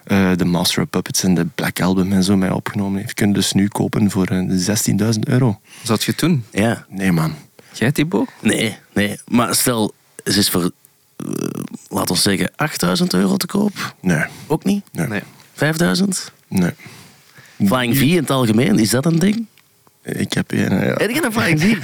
eh, de Master of Puppets en de Black Album en zo mee opgenomen heeft, kun je dus nu kopen voor eh, 16.000 euro. Zou je het doen? Ja. Nee, man. Jij, Thibaut? Nee, nee. Maar stel, ze is voor, laten we zeggen, 8000 euro te koop. Nee. Ook niet? Nee. Nee. 5000? nee. Flying V in het algemeen, is dat een ding? Ik heb een. Ja. Heb je een Flying V?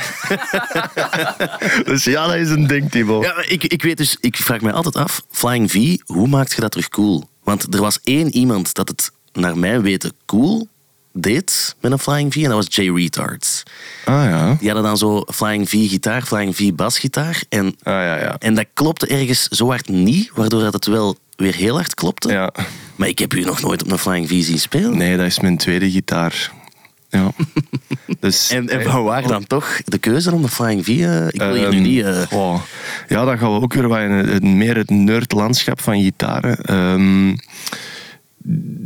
Dus ja, dat is een ding, Timo. Ja, ik, ik weet dus, ik vraag me altijd af, Flying V, hoe maakt je dat terug cool? Want er was één iemand dat het, naar mijn weten, cool deed met een Flying V, en dat was Jay Retards. Ah ja. Die hadden dan zo Flying V gitaar, Flying V basgitaar, en, Ah ja, ja. en dat klopte ergens zo hard niet, waardoor dat het wel weer heel hard klopte. ja. Maar ik heb u nog nooit op een Flying V zien spelen. Nee, dat is mijn tweede gitaar. Ja. Dus, En, en van waar dan toch de keuze om de Flying V? eh, ik wil hier nu Ehm, niet... eh, goh. Ja, dan gaan we ook weer wat in het, meer het nerdlandschap van gitaren. Ehm,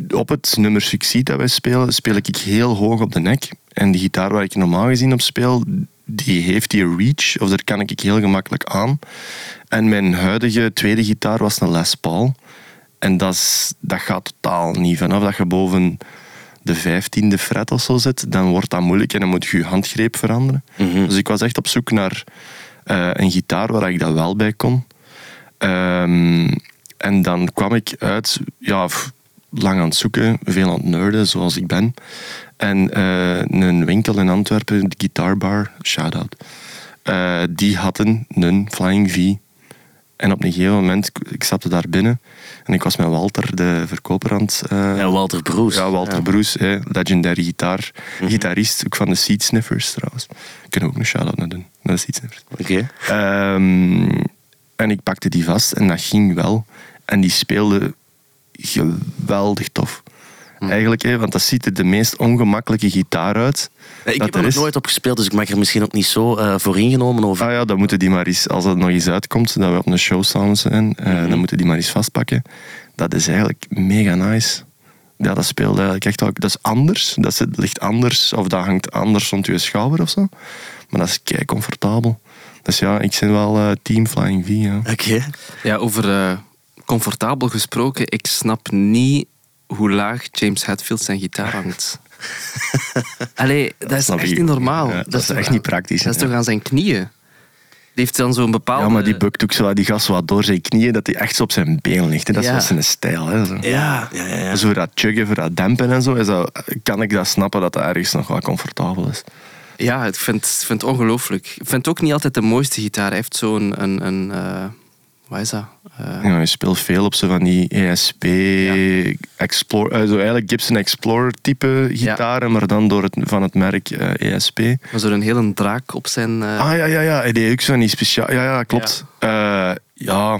op het nummer Succeed dat wij spelen, speel ik heel hoog op de nek. En die gitaar waar ik normaal gezien op speel, die heeft die reach, of daar kan ik heel gemakkelijk aan. En mijn huidige tweede gitaar was een Les Paul. En dat, is, dat gaat totaal niet. Vanaf dat je boven de vijftiende fret of zo zit, dan wordt dat moeilijk en dan moet je je handgreep veranderen. Dus ik was echt op zoek naar eh, een gitaar waar ik dat wel bij kon. Ehm, en dan kwam ik uit, ja, lang aan het zoeken, veel aan het nerden, zoals ik ben. En eh, een winkel in Antwerpen, de Guitar Bar, shout-out, eh, die hadden een Flying V. En op een gegeven moment, ik- stapte daar binnen en ik was met Walter, de verkoper, aan het... eh, ja, Walter Broes. ja, Walter Ja. Broes, hè, legendary gitaar. Gitarist, ook van de Seed Sniffers trouwens. Kunnen we ook een shout-out naar doen, naar de Seed Sniffers. Oké. Ehm, en ik pakte die vast en dat ging wel. En die speelde geweldig tof. Eigenlijk, hè, want dat ziet er de meest ongemakkelijke gitaar uit. Ja, ik dat heb er er nog nooit op gespeeld, dus ik mag er misschien ook niet zo eh, voor ingenomen over. Ah ja, dan moeten die maar eens, als het nog eens uitkomt, dat we op een show samen zijn, eh, Mhm. dan moeten die maar eens vastpakken. Dat is eigenlijk mega nice. Ja, dat speelt eigenlijk echt wel. Dat is anders. Dat zit- ligt anders, of dat hangt anders rond je schouder of zo. Maar dat is kei comfortabel. Dus ja, ik ben wel eh, team Flying V. Ja. Oké. Ja, over eh, comfortabel gesproken, ik snap niet hoe laag James Hetfield zijn gitaar hangt. Allee, dat is echt niet normaal. Ja, dat is toch echt aan- niet praktisch, Dat is toch aan zijn knieën? Die heeft dan zo'n bepaalde... Ja, maar die bukt ook zo die gast wat door zijn knieën, dat hij echt zo op zijn been ligt. hè. Dat is Ja. wel zijn stijl. Hè, zo. Ja, ja, ja. ja. Zo dat chuggen, voor dat dempen en zo, is dat, kan ik dat snappen dat dat ergens nog wel comfortabel is. Ja, ik vind, vind het ongelooflijk. Ik vind het ook niet altijd de mooiste gitaar. Hij heeft zo'n... Een, een, eh, wat is dat? Eh, Ja, je speelt veel op zo van die ESP, Explorer, eh, zo eigenlijk Gibson Explorer type gitaren, maar dan door het, van het merk eh, ESP. maar Zo'n hele draak op zijn... Ah ja, ja, ja, hij deed ook zo niet speciaal. Ja, ja, klopt. Ja, ja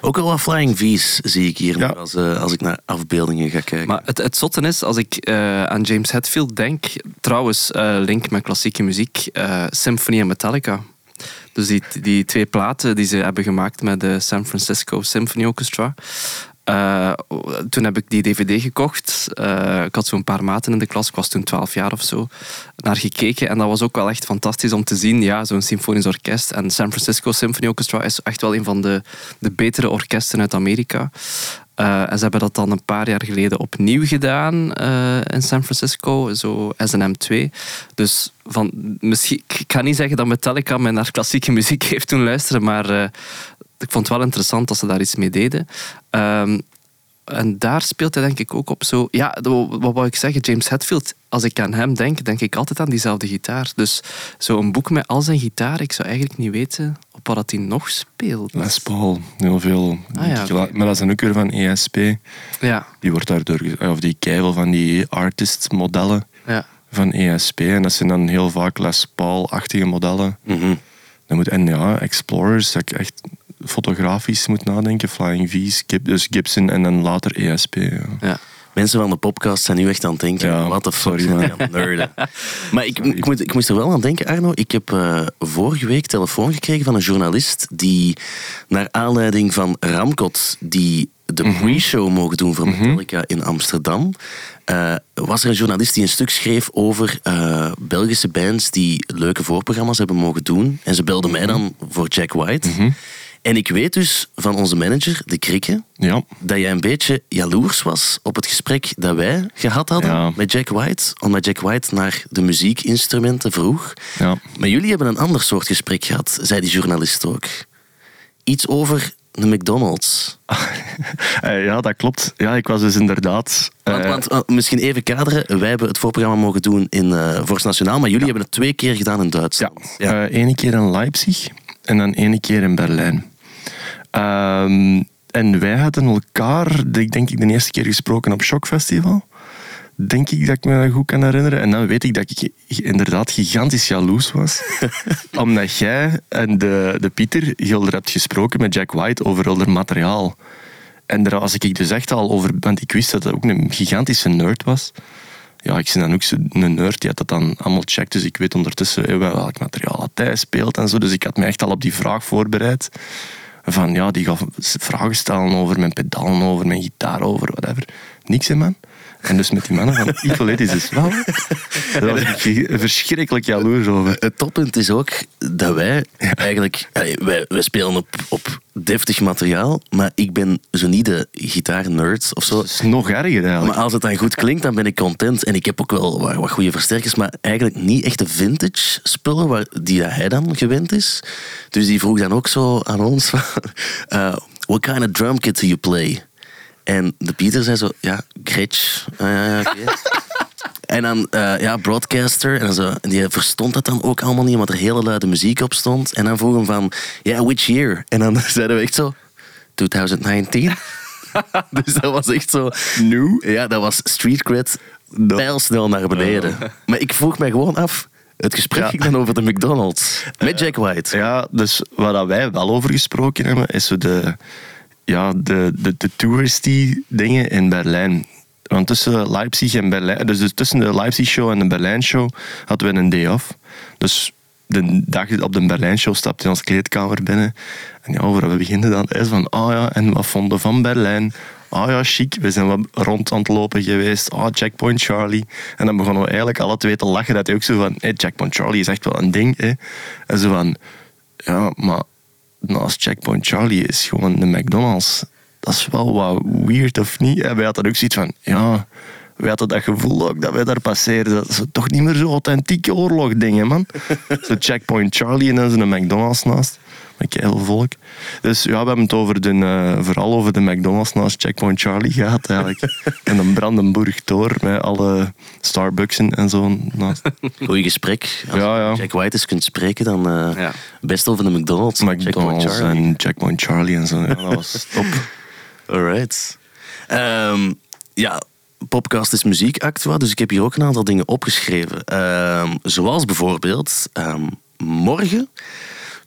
Ook al wat Flying V's zie ik hier Ja. nu als, eh, als ik naar afbeeldingen ga kijken. Maar het, het zotte is, als ik eh, aan James Hetfield denk, trouwens, eh, link met klassieke muziek, eh, Symphony en Metallica. Dus die, die twee platen die ze hebben gemaakt met de San Francisco Symphony Orchestra. Eh, toen heb ik die dvd gekocht. Eh, ik had zo'n paar maten in de klas, ik was toen 12 jaar of zo, naar gekeken. En dat was ook wel echt fantastisch om te zien. Ja, zo'n symfonisch orkest. En San Francisco Symphony Orchestra is echt wel een van de, de betere orkesten uit Amerika. Eh, en ze hebben dat dan een paar jaar geleden opnieuw gedaan eh, in San Francisco, zo SNM 2. Dus van, misschien, ik ga niet zeggen dat Metallica me naar klassieke muziek heeft doen luisteren, maar eh, ik vond het wel interessant dat ze daar iets mee deden. Ehm, en daar speelt hij denk ik ook op zo... Ja, wat wou ik zeggen? James Hetfield, als ik aan hem denk, denk ik altijd aan diezelfde gitaar. Dus zo'n boek met al zijn gitaar, ik zou eigenlijk niet weten op wat dat hij nog speelt. Les Paul, heel veel. Ah, ja. Maar dat is dan ook weer van ESP. Ja, Die wordt daardoor, of die keivel van die artist modellen ja. van ESP. En dat zijn dan heel vaak Les Paul-achtige modellen. Mhm. Dan moet, en ja, Explorers, dat ik echt fotografisch moet nadenken. Flying V's, dus Gibson en dan later ESP. Ja. ja. Mensen van de podcast zijn nu echt aan het denken, Ja, wat de fuck sorry, man. nerden. Maar ik, ik, moet, ik moest er wel aan denken, Arno. Ik heb eh, vorige week telefoon gekregen van een journalist die naar aanleiding van Ramkot, die de Mhm. pre-show mogen doen voor Metallica in Amsterdam, eh, was er een journalist die een stuk schreef over eh, Belgische bands die leuke voorprogramma's hebben mogen doen. En ze belde Mhm. mij dan voor Jack White. En ik weet dus van onze manager, de Krikke, ja. dat jij een beetje jaloers was op het gesprek dat wij gehad hadden Ja. met Jack White. Omdat Jack White naar de muziekinstrumenten vroeg. ja. Maar jullie hebben een ander soort gesprek gehad, zei die journalist ook. Iets over de McDonald's. Eh, ja, dat klopt. Ja, ik was dus inderdaad... eh, Want, want, want misschien even kaderen. Wij hebben het voorprogramma mogen doen in eh Vorst Nationaal, maar jullie hebben het twee keer gedaan in Ja, Duitsland. ja. ene keer in Leipzig en dan ene keer in Berlijn. Ehm, en wij hadden elkaar, ik denk ik, de eerste keer gesproken op Shock Festival. Denk ik dat ik me dat goed kan herinneren. En dan weet ik dat ik inderdaad gigantisch jaloers was. omdat jij en de, de Pieter Gilder hebt gesproken met Jack White over haar materiaal. En daar was ik dus echt al over, want ik wist dat hij ook een gigantische nerd was. Ja, ik ben dan ook zo'n nerd die dat dan allemaal checkt. Dus ik weet ondertussen eh, wel welk materiaal dat hij speelt en zo. Dus ik had me echt al op die vraag voorbereid. Van ja, die gaf vragen stellen over mijn pedalen, over mijn gitaar, over whatever. Niks, hè, man. En dus met die mannen van Equal is dus wel. Daar was ik verschrikkelijk jaloers over. Het toppunt is ook dat wij eigenlijk... Wij, wij spelen op, op deftig materiaal, maar ik ben zo niet de gitaar-nerd of zo. Dat is nog erger eigenlijk. Maar als het dan goed klinkt, dan ben ik content. En ik heb ook wel wat, wat goede versterkers, maar eigenlijk niet echt de vintage spullen waar, die hij dan gewend is. Dus die vroeg dan ook zo aan ons: eh, What kind of drum kit do you play? En de Pieter zei zo: Ja, Gretsch. Ah, ja, ja, oké. En dan, eh, ja, broadcaster. En, zo, en die verstond dat dan ook allemaal niet, omdat er hele luide muziek op stond. En dan vroeg hem van, ja, which year? En dan zeiden we echt zo, 2019. dus dat was echt zo... Nu? Ja, dat was street cred pijlsnel naar beneden. Maar ik vroeg mij gewoon af, het gesprek Ja. ging dan over de McDonald's. Met Jack White. Ja, dus waar wij wel over gesproken hebben, is de... ja, de, de, de touristy dingen in Berlijn. Want tussen Leipzig en Berlijn, dus, tussen de Leipzig show en de Berlijn show hadden we een day off. Dus de dag op de Berlijn show stapte in ons kleedkamer binnen. En ja, we beginnen dan is van, ah ja, en wat vonden van Berlijn? Ah ja, chic. We zijn wat rond aan het lopen geweest. Ah, Checkpoint Charlie. En dan begonnen we eigenlijk alle twee te lachen. Dat hij ook zo van, hey, Checkpoint Charlie is echt wel een ding. Hè? En zo van, ja, maar naast Checkpoint Charlie is gewoon de McDonald's. Dat is wel wat weird, of niet? En wij hadden ook zoiets van, ja, wij hadden dat gevoel ook dat wij daar passeerden. Dat is toch niet meer zo authentieke oorlogdingen, man. zo Checkpoint Charlie en dan zo'n McDonald's naast. Met heel volk. Dus ja, we hebben het over de, uh, vooral over de McDonald's naast Checkpoint Charlie gehad eigenlijk. en een Brandenburg Tor met alle Starbucksen en zo naast. Goeie gesprek. Als Ja, ja. Jack White eens kunt spreken, dan eh, Ja. best over de McDonald's. Checkpoint McDonald's Charlie. en Checkpoint Charlie en zo. Ja, dat was top. Alright. Ehm, ja, podcast is muziek, Actua, dus ik heb hier ook een aantal dingen opgeschreven. Ehm, zoals bijvoorbeeld, ehm, morgen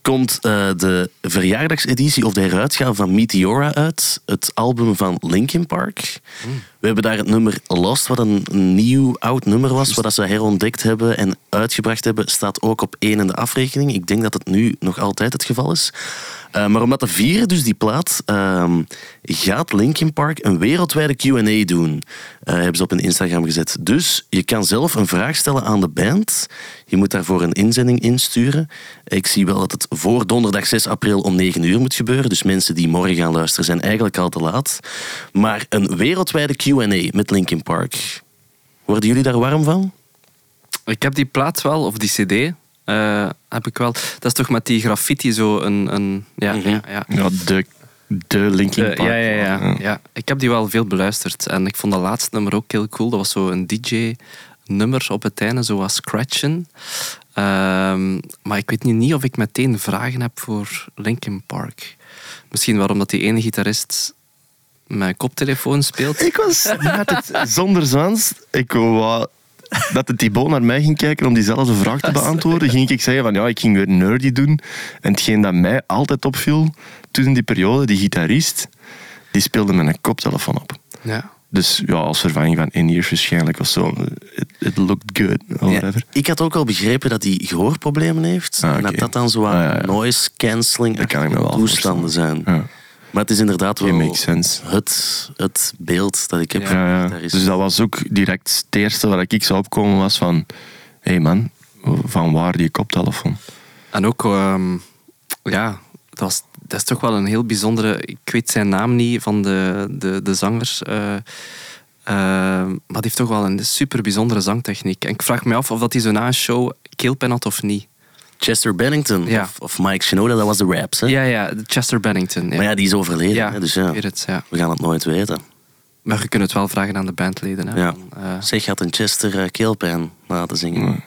komt eh, de verjaardagseditie of de heruitgave van Meteora uit. Het album van Linkin Park. We hebben daar het nummer Lost, wat een nieuw, oud nummer was, wat ze herontdekt hebben en uitgebracht hebben, staat ook op één in de afrekening. Ik denk dat het nu nog altijd het geval is. Eh, maar om dat te vieren, dus die plaat, ehm, gaat Linkin Park een wereldwijde Q&A doen. Eh, hebben ze op hun Instagram gezet. Dus je kan zelf een vraag stellen aan de band. Je moet daarvoor een inzending insturen. Ik zie wel dat het voor donderdag 6 april om 9 uur moet gebeuren. Dus mensen die morgen gaan luisteren zijn eigenlijk al te laat. Maar een wereldwijde Q&A met Linkin Park. Worden jullie daar warm van? Ik heb die plaat wel, of die cd, eh, heb ik wel. Dat is toch met die graffiti zo een... een ja, Mhm. ja, ja. Ja, de, de Linkin Park. ja, ja, ja, Ja. ja. Ik heb die wel veel beluisterd. En ik vond dat laatste nummer ook heel cool. Dat was zo een DJ-nummer op het einde, zo was Scratchen. Ehm, maar ik weet nu niet of ik meteen vragen heb voor Linkin Park. Misschien waarom dat die ene gitarist mijn koptelefoon speelt. Ik was net het, zonder zwans. Ik wou dat de Thibaut naar mij ging kijken om diezelfde vraag te beantwoorden. Ging ik zeggen van ja, ik ging weer nerdy doen. En hetgeen dat mij altijd opviel toen in die periode, die gitarist, die speelde met een koptelefoon op. Ja. Dus ja, als vervanging van in-ears waarschijnlijk of zo. It, it looked good, or Ja, whatever. ik had ook al begrepen dat hij gehoorproblemen heeft. Ah, En dat dat dan zo aan Ah, ja, ja. noise cancelling Dat kan ik me wel toestanden zijn. Maar het is inderdaad wel makes sense. het, het beeld dat ik heb Ja. Ja, daar is. Dus dat was ook direct het eerste waar ik zou opkomen was van... Hé hey man, van waar die koptelefoon? En ook, ehm, ja, dat, was, dat is toch wel een heel bijzondere. Ik weet zijn naam niet van de, de, de zanger. eh, eh, maar die heeft toch wel een super bijzondere zangtechniek. En ik vraag me af of dat hij zo na een show keelpen had of niet. Chester Bennington Ja. of, of Mike Shinoda, dat was de raps. Hè? Ja, ja, Chester Bennington. Ja. Maar ja, die is overleden. Ja, hè, dus ja, het, ja. we gaan het nooit weten. Maar je kunt het wel vragen aan de bandleden. Hè, Ja. van, eh, Zeg, had een Chester uh, keelpijn na te zingen.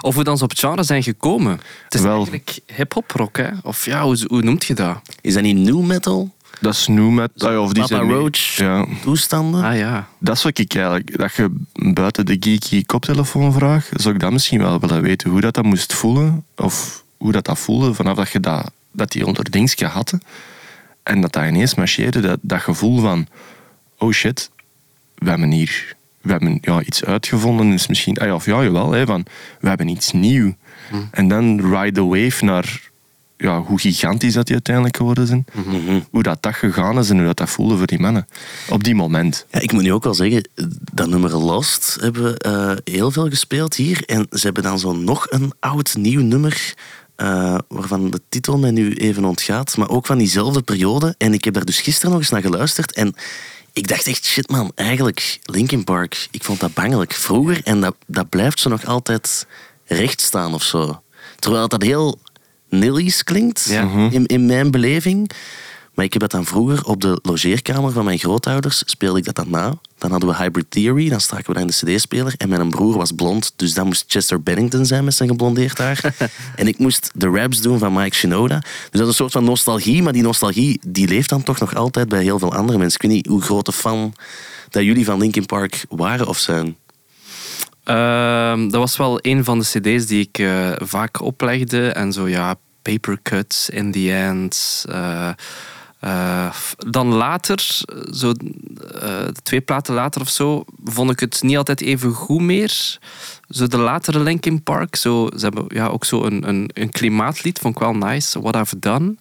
of hoe dan ze op het genre zijn gekomen. Het is Wel. eigenlijk hip-hop rock, hè? Of ja, hoe, hoe noemt je dat? Is dat niet new metal? Dat is nu met... Zo ah of die Papa zijn Roach Ja, toestanden? Ah ja. dat is wat ik eigenlijk... Dat je buiten de geeky koptelefoon vraagt, zou ik dat misschien wel willen weten. Hoe dat, dat moest voelen. Of hoe dat, dat voelde vanaf dat je dat, dat die onder dingetje had. En dat dat ineens marcheerde. Dat, dat gevoel van... Oh shit, we hebben hier... We hebben ja, iets uitgevonden. Is misschien, ah ja, of ja, jawel. Hè, van, we hebben iets nieuw. En dan ride the wave naar... Ja, hoe gigantisch dat die uiteindelijk geworden zijn. Mhm. Hoe dat, dat gegaan is en hoe dat, dat voelde voor die mannen. Op die moment. Ja, ik moet nu ook wel zeggen, dat nummer Lost hebben we eh, heel veel gespeeld hier. En ze hebben dan zo nog een oud nieuw nummer, eh, waarvan de titel mij nu even ontgaat, maar ook van diezelfde periode. En ik heb daar dus gisteren nog eens naar geluisterd. En ik dacht echt, shit man, eigenlijk Linkin Park, ik vond dat bangelijk vroeger. En dat, dat blijft zo nog altijd recht staan of zo. Terwijl dat heel Nillies klinkt, Ja. in, in mijn beleving. Maar ik heb dat dan vroeger op de logeerkamer van mijn grootouders, speelde ik dat dan na. Dan hadden we Hybrid Theory, dan staken we dat in de cd-speler. En mijn broer was blond, dus dat moest Chester Bennington zijn met zijn geblondeerd haar. en ik moest de raps doen van Mike Shinoda. Dus dat is een soort van nostalgie, maar die nostalgie die leeft dan toch nog altijd bij heel veel andere mensen. Ik weet niet hoe grote fan dat jullie van Linkin Park waren of zijn. Ehm, dat was wel een van de cd's die ik eh, vaak oplegde. En zo ja, Paper Cuts, In The End. eh, Eh, dan later, zo, twee platen later of zo, vond ik het niet altijd even goed meer. Zo de latere Linkin Park, zo, ze hebben ja, ook zo een, een, een klimaatlied, vond ik wel nice. What I've Done.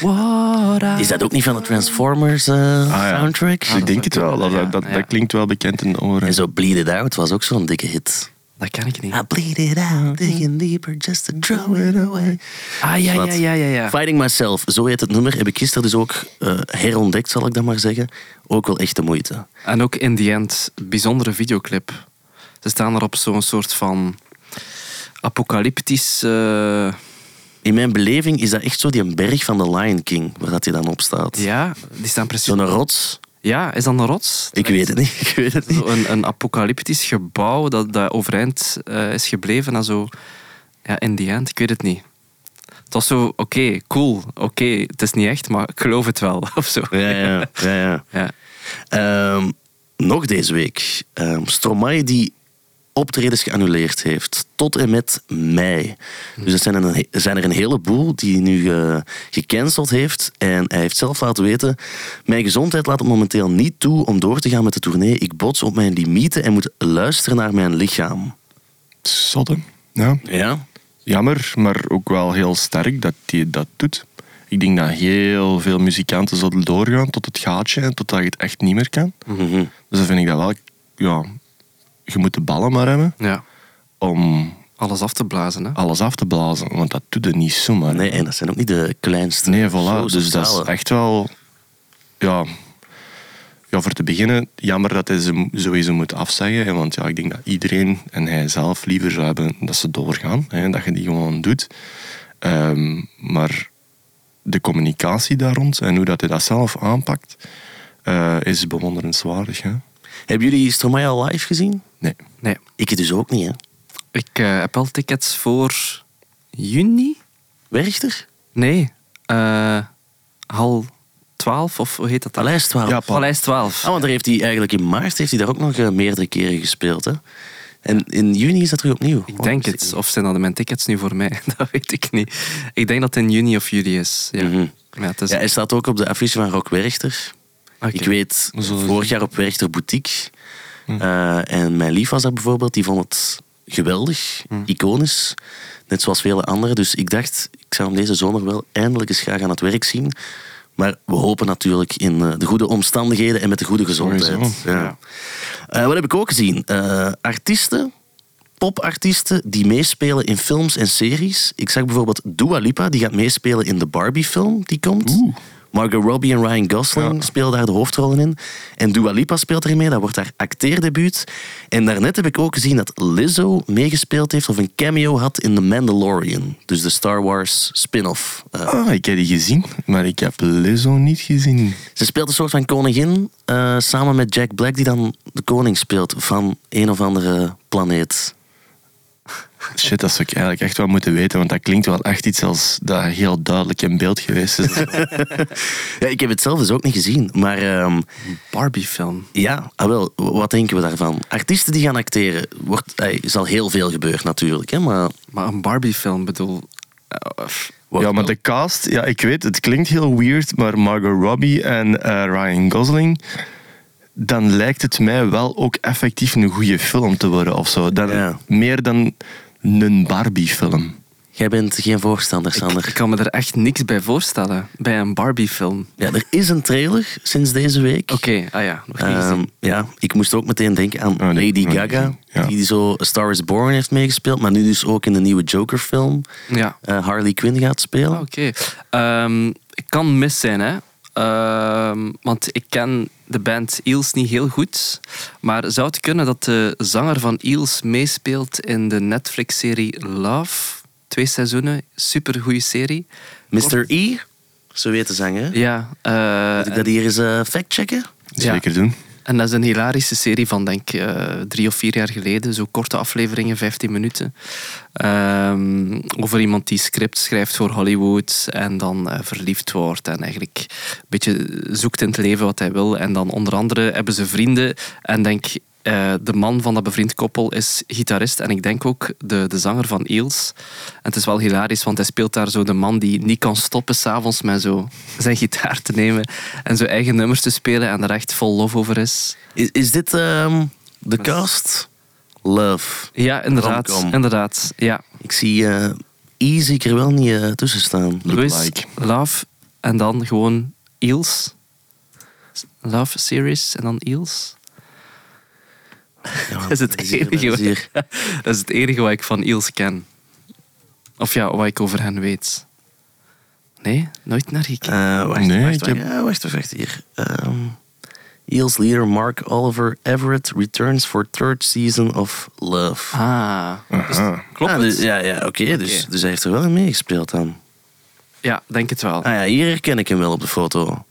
What Is dat ook niet van de Transformers eh, ja. soundtrack? ik denk het wel. Dat, Ja, dat, dat, ja. klinkt wel bekend in de oren. En zo Bleed It Out was ook zo'n dikke hit. Dat ken ik niet. I bleed it out, digging deeper just to throw it away. Ah, ja, ja, ja, ja. ja. Fighting Myself, zo heet het nummer. Heb ik gisteren dus ook eh, herontdekt, zal ik dat maar zeggen. Ook wel echt de moeite. En ook in the end, bijzondere videoclip. Ze staan er op zo'n soort van apocalyptisch... eh, In mijn beleving is dat echt zo die berg van de Lion King, waar dat hij dan op staat. ja, die staan precies... Zo'n rots. Ja, is dat een rots? Ik weet het niet. Ik weet het niet. Zo een, een apocalyptisch gebouw dat, dat overeind eh, is gebleven en zo... Ja, in the end, ik weet het niet. Het was zo, oké, cool, oké, het is niet echt, maar ik geloof het wel, of zo. Ja, ja, ja. ja. Ja. Ehm, nog deze week. Ehm Stromae die optredens geannuleerd heeft. Tot en met mei. Dus er zijn, er een, er zijn er een heleboel die nu eh, gecanceld heeft. En hij heeft zelf laten weten... Mijn gezondheid laat het momenteel niet toe om door te gaan met de tournee. Ik bots op mijn limieten en moet luisteren naar mijn lichaam. Zotte. Ja. Ja? Jammer, maar ook wel heel sterk dat hij dat doet. Ik denk dat heel veel muzikanten zullen doorgaan tot het gaatje en totdat je het echt niet meer kan. Mhm. Dus dan vind ik dat wel... Ja, je moet de ballen maar hebben ja, om alles af te blazen, hè. alles af te blazen. Want dat doet er niet zomaar. Nee, en dat zijn ook niet de kleinste. Nee, voilà. Dus dat is echt wel... Ja, ja, voor te beginnen, jammer dat hij ze sowieso moet afzeggen. hè, Want ja, ik denk dat iedereen en hij zelf liever zou hebben dat ze doorgaan. Hè, dat je die gewoon doet. Ehm, maar de communicatie daar rond en hoe dat hij dat zelf aanpakt, eh, is bewonderenswaardig. Hè? Hebben jullie Stromae al live gezien? Nee. Nee. Ik het dus ook niet, hè. Ik eh, heb al tickets voor juni? Werchter? Nee, eh hal 12 of hoe heet dat? dan? Paleis 12. Ja, Pa- Paleis 12. Ah, want daar heeft hij eigenlijk in maart heeft hij daar ook nog eh, meerdere keren gespeeld. Hè? En in juni is dat terug opnieuw. Ik denk het. Of zijn dat mijn tickets nu voor mij? Dat weet ik niet. Ik denk dat het in juni of juli is. Ja. Mhm. Ja, het is... Ja, hij staat ook op de affiche van Rock Werchter. Oké. Ik weet, vorig jaar op Werchter Boutique. Eh, en mijn lief was daar bijvoorbeeld. Die vond het geweldig, iconisch. Net zoals vele anderen. Dus ik dacht, ik zou hem deze zomer wel eindelijk eens graag aan het werk zien. Maar we hopen natuurlijk in eh, de goede omstandigheden en met de goede gezondheid. Ja. Eh, wat heb ik ook gezien? Eh, artiesten, popartiesten die meespelen in films en series. Ik zag bijvoorbeeld Dua Lipa, die gaat meespelen in de Barbie-film die komt. Margot Robbie en Ryan Gosling Ja. spelen daar de hoofdrollen in. En Dua Lipa speelt erin mee, dat wordt haar acteerdebuut. En daarnet heb ik ook gezien dat Lizzo meegespeeld heeft of een cameo had in The Mandalorian. Dus de Star Wars spin-off. Eh, Ah, ik heb die gezien, maar ik heb Lizzo niet gezien. ze speelt een soort van koningin eh, samen met Jack Black, die dan de koning speelt van een of andere planeet. Shit, dat zou ik eigenlijk echt wel moeten weten, want dat klinkt wel echt iets als dat heel duidelijk in beeld geweest is. Ja, ik heb het zelf dus ook niet gezien. Maar ehm, Barbie-film. ja, ah, wel, wat denken we daarvan? Artiesten die gaan acteren, wordt, eh, is al heel veel gebeurd natuurlijk. Hè, maar Maar een Barbie-film, bedoel... eh, ja, maar de cast, ja, ik weet, het klinkt heel weird, maar Margot Robbie en eh, Ryan Gosling, dan lijkt het mij wel ook effectief een goede film te worden of zo. Dan, Ja. Meer dan een Barbie-film. Jij bent geen voorstander, Sander. ik kan me er echt niks bij voorstellen, bij een Barbie-film. Ja, er is een trailer sinds deze week. Oké, ah ja, nog niet Ehm, ja, ik moest ook meteen denken aan Oh, nee, Lady Gaga. Ja. die zo A Star is Born heeft meegespeeld, maar nu dus ook in de nieuwe Joker-film Ja. eh, Harley Quinn gaat spelen. Ah, Oké. Ehm, ik kan mis zijn, hè. Ehm, want ik ken de band Eels niet heel goed. Maar zou het kunnen dat de zanger van Eels meespeelt in de Netflix-serie Love? Twee seizoenen, super goede serie. Mr. E, zo weet de zanger. Ja, eh, Moet ik dat hier eens eh, factchecken? Ja. Zeker doen. En dat is een hilarische serie van, denk ik, eh, drie of vier jaar geleden. Zo korte afleveringen, 15 minuten. Ehm, over iemand die script schrijft voor Hollywood en dan eh, verliefd wordt en eigenlijk een beetje zoekt in het leven wat hij wil. En dan onder andere hebben ze vrienden en denk eh, de man van dat bevriend koppel is gitarist en ik denk ook de, de zanger van Eels. En het is wel hilarisch, want hij speelt daar zo de man die niet kan stoppen s'avonds met zo zijn gitaar te nemen en zo eigen nummers te spelen en er echt vol lof over is. Is, is dit ehm, de cast? Love. Ja, inderdaad. Romcom. inderdaad ja. Ik zie eh Easy er wel niet eh, tussen staan. Louis, like. Love en dan gewoon Eels. Love Series en dan Eels. Ja, Dat is het enige is hier. Dat is het enige wat ik van Eels ken. Of ja, wat ik over hen weet. Nee, nooit naar gekeken. Eh, wacht, Nee, wacht, wacht, heb- ja, wacht, wacht, wacht, hier. Ehm Eels leader Mark Oliver Everett returns for third season of Love. Ah, dus klopt Ah, dus- ja, ja oké. dus, dus hij heeft er wel in meegespeeld dan. Ja, denk het wel. Ah ja, hier herken ik hem wel op de foto.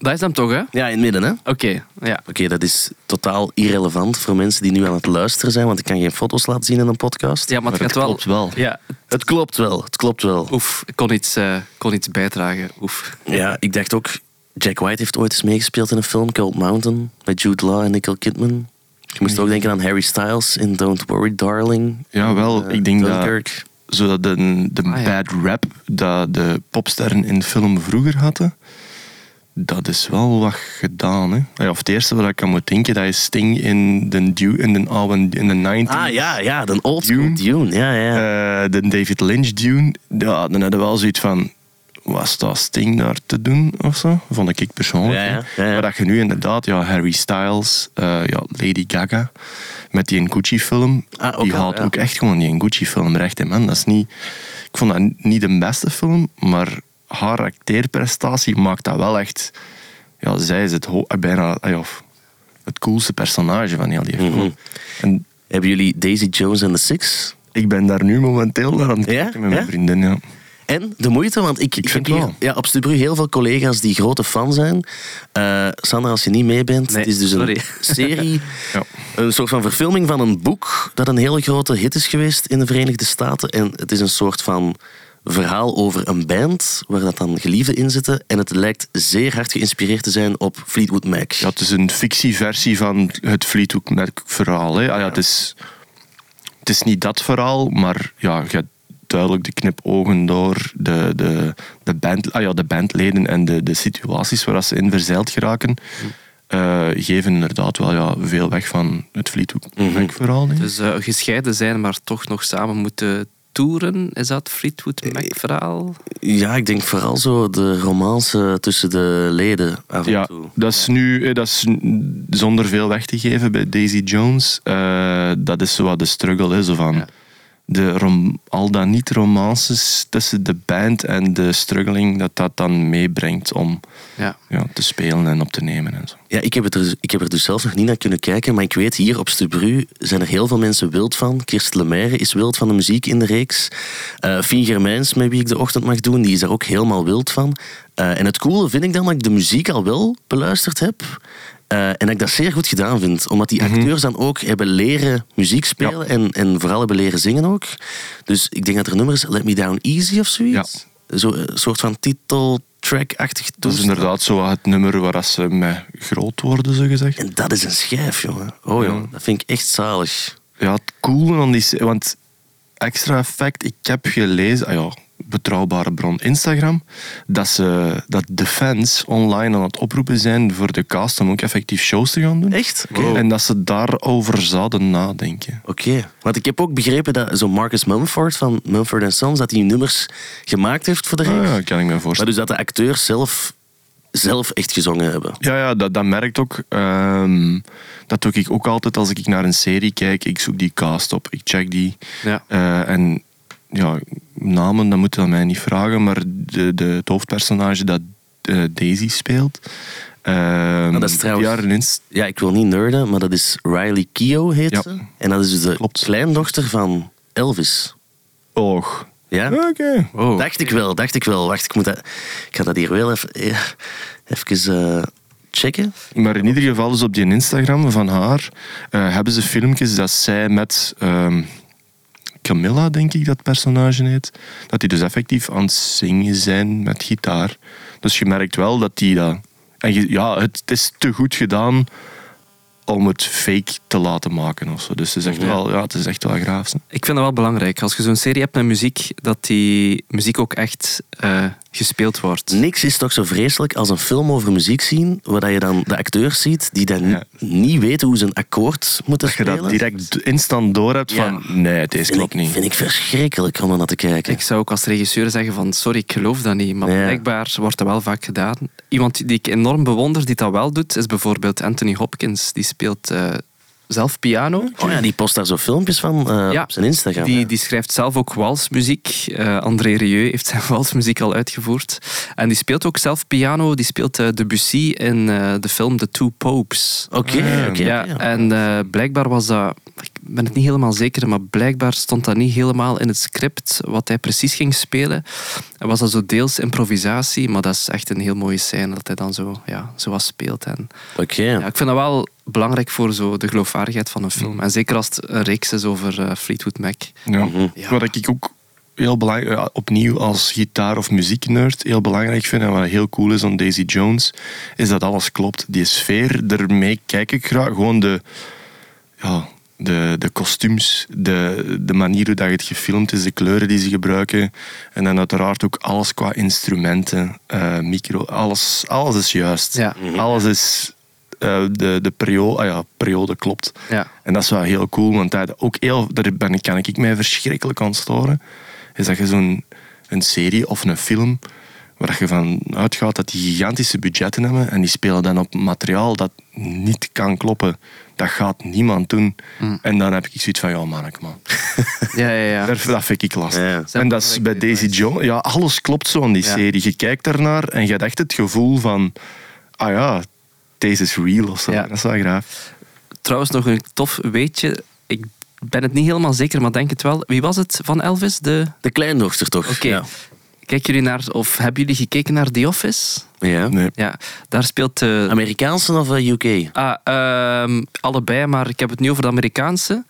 Dat is hem toch, hè? Ja, in het midden, hè? Oké, ja. Oké, dat is totaal irrelevant voor mensen die nu aan het luisteren zijn, want ik kan geen foto's laten zien in een podcast. Ja, maar het gaat wel... klopt wel. Ja, Het klopt wel, het klopt wel. oef, ik kon iets, eh, kon iets bijdragen. Oef. Ja, ik dacht ook, Jack White heeft ooit eens meegespeeld in een film, Cold Mountain, met Jude Law en Nicole Kidman. Je moest ook denken aan Harry Styles in Don't Worry Darling. Ja, wel. Eh, ik denk dat Dunkirk. zodat de, de Ah, ja. bad rap dat de popsterren in de film vroeger hadden, dat is wel wat gedaan. Hè? Of het eerste wat ik aan moet denken, dat is Sting in de, du- in de, oude, in de 90 Ah ja, ja, de old Dune. Dune. Ja, ja. Eh, de David Lynch Dune, ja, dan hadden we wel zoiets van... Was dat Sting daar te doen of zo? Vond ik persoonlijk. Ja, hè. ja, ja, ja. Maar dat je nu inderdaad, ja, Harry Styles, eh, ja, Lady Gaga, met die Gucci-film, Ah, die al, haalt ja. ook echt gewoon die Gucci-film recht in man. Dat is niet... Ik vond dat niet de beste film, maar haar acteerprestatie maakt dat wel echt... Ja, zij is het eh, bijna ja, of het coolste personage van heel die film. Mhm. En Hebben jullie Daisy Jones and the Six? ik ben daar nu momenteel naar aan het Ja? kijken met mijn Ja? vriendin. Ja. En de moeite, want ik, ik vind heb hier wel. ja, op Stubru heel veel collega's die grote fan zijn. Eh Sandra, als je niet mee bent, Nee, het is dus sorry. een serie, Ja. een soort van verfilming van een boek dat een hele grote hit is geweest in de Verenigde Staten. En het is een soort van verhaal over een band waar dat dan geliefden in zitten. En het lijkt zeer hard geïnspireerd te zijn op Fleetwood Mac. Ja, het is een fictieversie van het Fleetwood Mac verhaal. Hè. Ah, ja, het, is, het is niet dat verhaal, maar ja, je hebt duidelijk de knipogen door de, de, de, band, ah, ja, de bandleden en de, de situaties waar ze in verzeild geraken. eh, geven inderdaad wel ja, veel weg van het Fleetwood Mac verhaal. denk ik. Dus eh, gescheiden zijn, maar toch nog samen moeten toeren. Is dat Fleetwood Mac-verhaal? Ja, ik denk vooral zo de romance tussen de leden af en Ja, toe. dat is nu eh, dat is zonder veel weg te geven bij Daisy Jones. eh, dat is zo wat de struggle is. Zo van Ja. De rom, al dan niet romances tussen de band en de struggling dat dat dan meebrengt om Ja. ja, te spelen en op te nemen en zo. Ja, ik heb, het er, ik heb er dus zelf nog niet naar kunnen kijken, maar ik weet hier op Stubru zijn er heel veel mensen wild van. Kirst Lemaire is wild van de muziek in de reeks. Eh Fien Germijns, met wie ik de ochtend mag doen, die is daar ook helemaal wild van. Eh, en het coole vind ik dan dat ik de muziek al wel beluisterd heb. Eh, en dat ik dat zeer goed gedaan vind. Omdat die acteurs dan ook hebben leren muziek spelen en, en vooral hebben leren zingen ook. Dus ik denk dat er nummers Let Me Down Easy of zoiets. Zo, een soort van titeltrack-achtig Dat is inderdaad zo wat het nummer waar ze mee groot worden, zo gezegd. En dat is een schijf, jongen. Oh, jongen. Dat vind ik echt zalig. Ja, het coole aan die... Want extra effect, ik heb gelezen... Ah ja, betrouwbare bron Instagram. Dat, ze, dat de fans online aan het oproepen zijn voor de cast om ook effectief shows te gaan doen. Echt? En dat ze daarover zouden nadenken. Oké. Want ik heb ook begrepen dat zo Marcus Mumford van Mumford Sons, dat hij nummers gemaakt heeft voor de reeks. Ah, ja, kan ik me Maar voorstellen. dus dat de acteurs zelf, zelf echt gezongen hebben. Ja, ja dat, dat merkt ook. Ehm, dat doe ik ook altijd als ik naar een serie kijk. Ik zoek die cast op, ik check die. Ja. Eh, en ja, namen, dat moet je aan mij niet vragen, maar de, de, het hoofdpersonage dat eh, Daisy speelt. ehm, dat is trouwens- Ja, ik wil niet nerden, maar dat is Riley Keough heet Ja. ze. En dat is dus de Klopt. kleindochter van Elvis. Oog. Ja? Oké. Oh. Dacht ik wel, dacht ik wel. Wacht, ik, moet dat, ik ga dat hier wel even, eh, even eh, checken. Maar in ieder geval, dus op die Instagram van haar eh, hebben ze filmpjes dat zij met ehm, Camilla, denk ik dat personage heet, dat die dus effectief aan het zingen zijn met gitaar. Dus je merkt wel dat die dat. En je- ja, het is te goed gedaan om het fake te laten maken. Of zo. Dus het is echt, wel, ja, het is echt wel graaf. hè. Ik vind dat wel belangrijk. Als je zo'n serie hebt met muziek, dat die muziek ook echt eh, gespeeld wordt. Niks is toch zo vreselijk als een film over muziek zien, waar je dan de acteurs ziet die dan Ja. niet weten hoe ze een akkoord moeten Dat je spelen. dat direct instant door hebt Ja. van nee, deze klopt niet. vind ik verschrikkelijk om er naar te kijken. Ik zou ook als regisseur zeggen van sorry, ik geloof dat niet. Maar Ja. blijkbaar wordt dat wel vaak gedaan. Iemand die ik enorm bewonder die dat wel doet, is bijvoorbeeld Anthony Hopkins. Die speelt eh, zelf piano. Oh ja, die post daar zo filmpjes van eh, Ja, op zijn Instagram. Die, die schrijft zelf ook walsmuziek. Eh, André Rieu heeft zijn walsmuziek al uitgevoerd. En die speelt ook zelf piano. Die speelt eh, Debussy in eh, de film The Two Popes. Oké, Ah, oké. ja, en eh, blijkbaar was dat... Ik ben het niet helemaal zeker, maar blijkbaar stond dat niet helemaal in het script wat hij precies ging spelen. En was dat zo deels improvisatie, maar dat is echt een heel mooie scène dat hij dan zo, ja, zo wat speelt. En, Oké. ja, ik vind dat wel belangrijk voor zo de geloofwaardigheid van een film. En zeker als het een reeks is over eh, Fleetwood Mac. Ja. Mhm. Ja. Wat ik ook heel belangrijk, opnieuw als gitaar- of muzieknerd heel belangrijk vind en wat heel cool is aan Daisy Jones, is dat alles klopt. Die sfeer, daarmee kijk ik graag. Gewoon de, ja, de, de kostuums, de, de manier hoe dat het gefilmd is, de kleuren die ze gebruiken. En dan uiteraard ook alles qua instrumenten, eh, micro, alles, alles is juist. Ja. Alles is... eh, de, de periode, ah ja, periode klopt. Ja. En dat is wel heel cool, want dat ook heel, daar ben, ik- kan ik mij verschrikkelijk aan storen. Is dat je zo'n een serie of een film waar je van uitgaat dat die gigantische budgetten hebben en die spelen dan op materiaal dat niet kan kloppen. Dat gaat niemand doen. En dan heb ik zoiets van, ja manneke man. Ja, ja, ja. Dat, dat vind ik lastig. Ja. En dat is bij Daisy Jones. Ja, alles klopt zo in die Ja. serie. Je kijkt daarnaar en je hebt echt het gevoel van, ah ja, deze is real of zo. Ja. Dat is wel graaf. Trouwens, nog een tof weetje. Ik ben het niet helemaal zeker, maar denk het wel. Wie was het van Elvis? De... De kleindochter toch? Oké. Ja. Kijken jullie naar, of hebben jullie gekeken naar The Office? ja. Nee. Ja, daar speelt de... Amerikaanse of eh, UK? Ah, ehm, allebei, maar ik heb het nu over de Amerikaanse.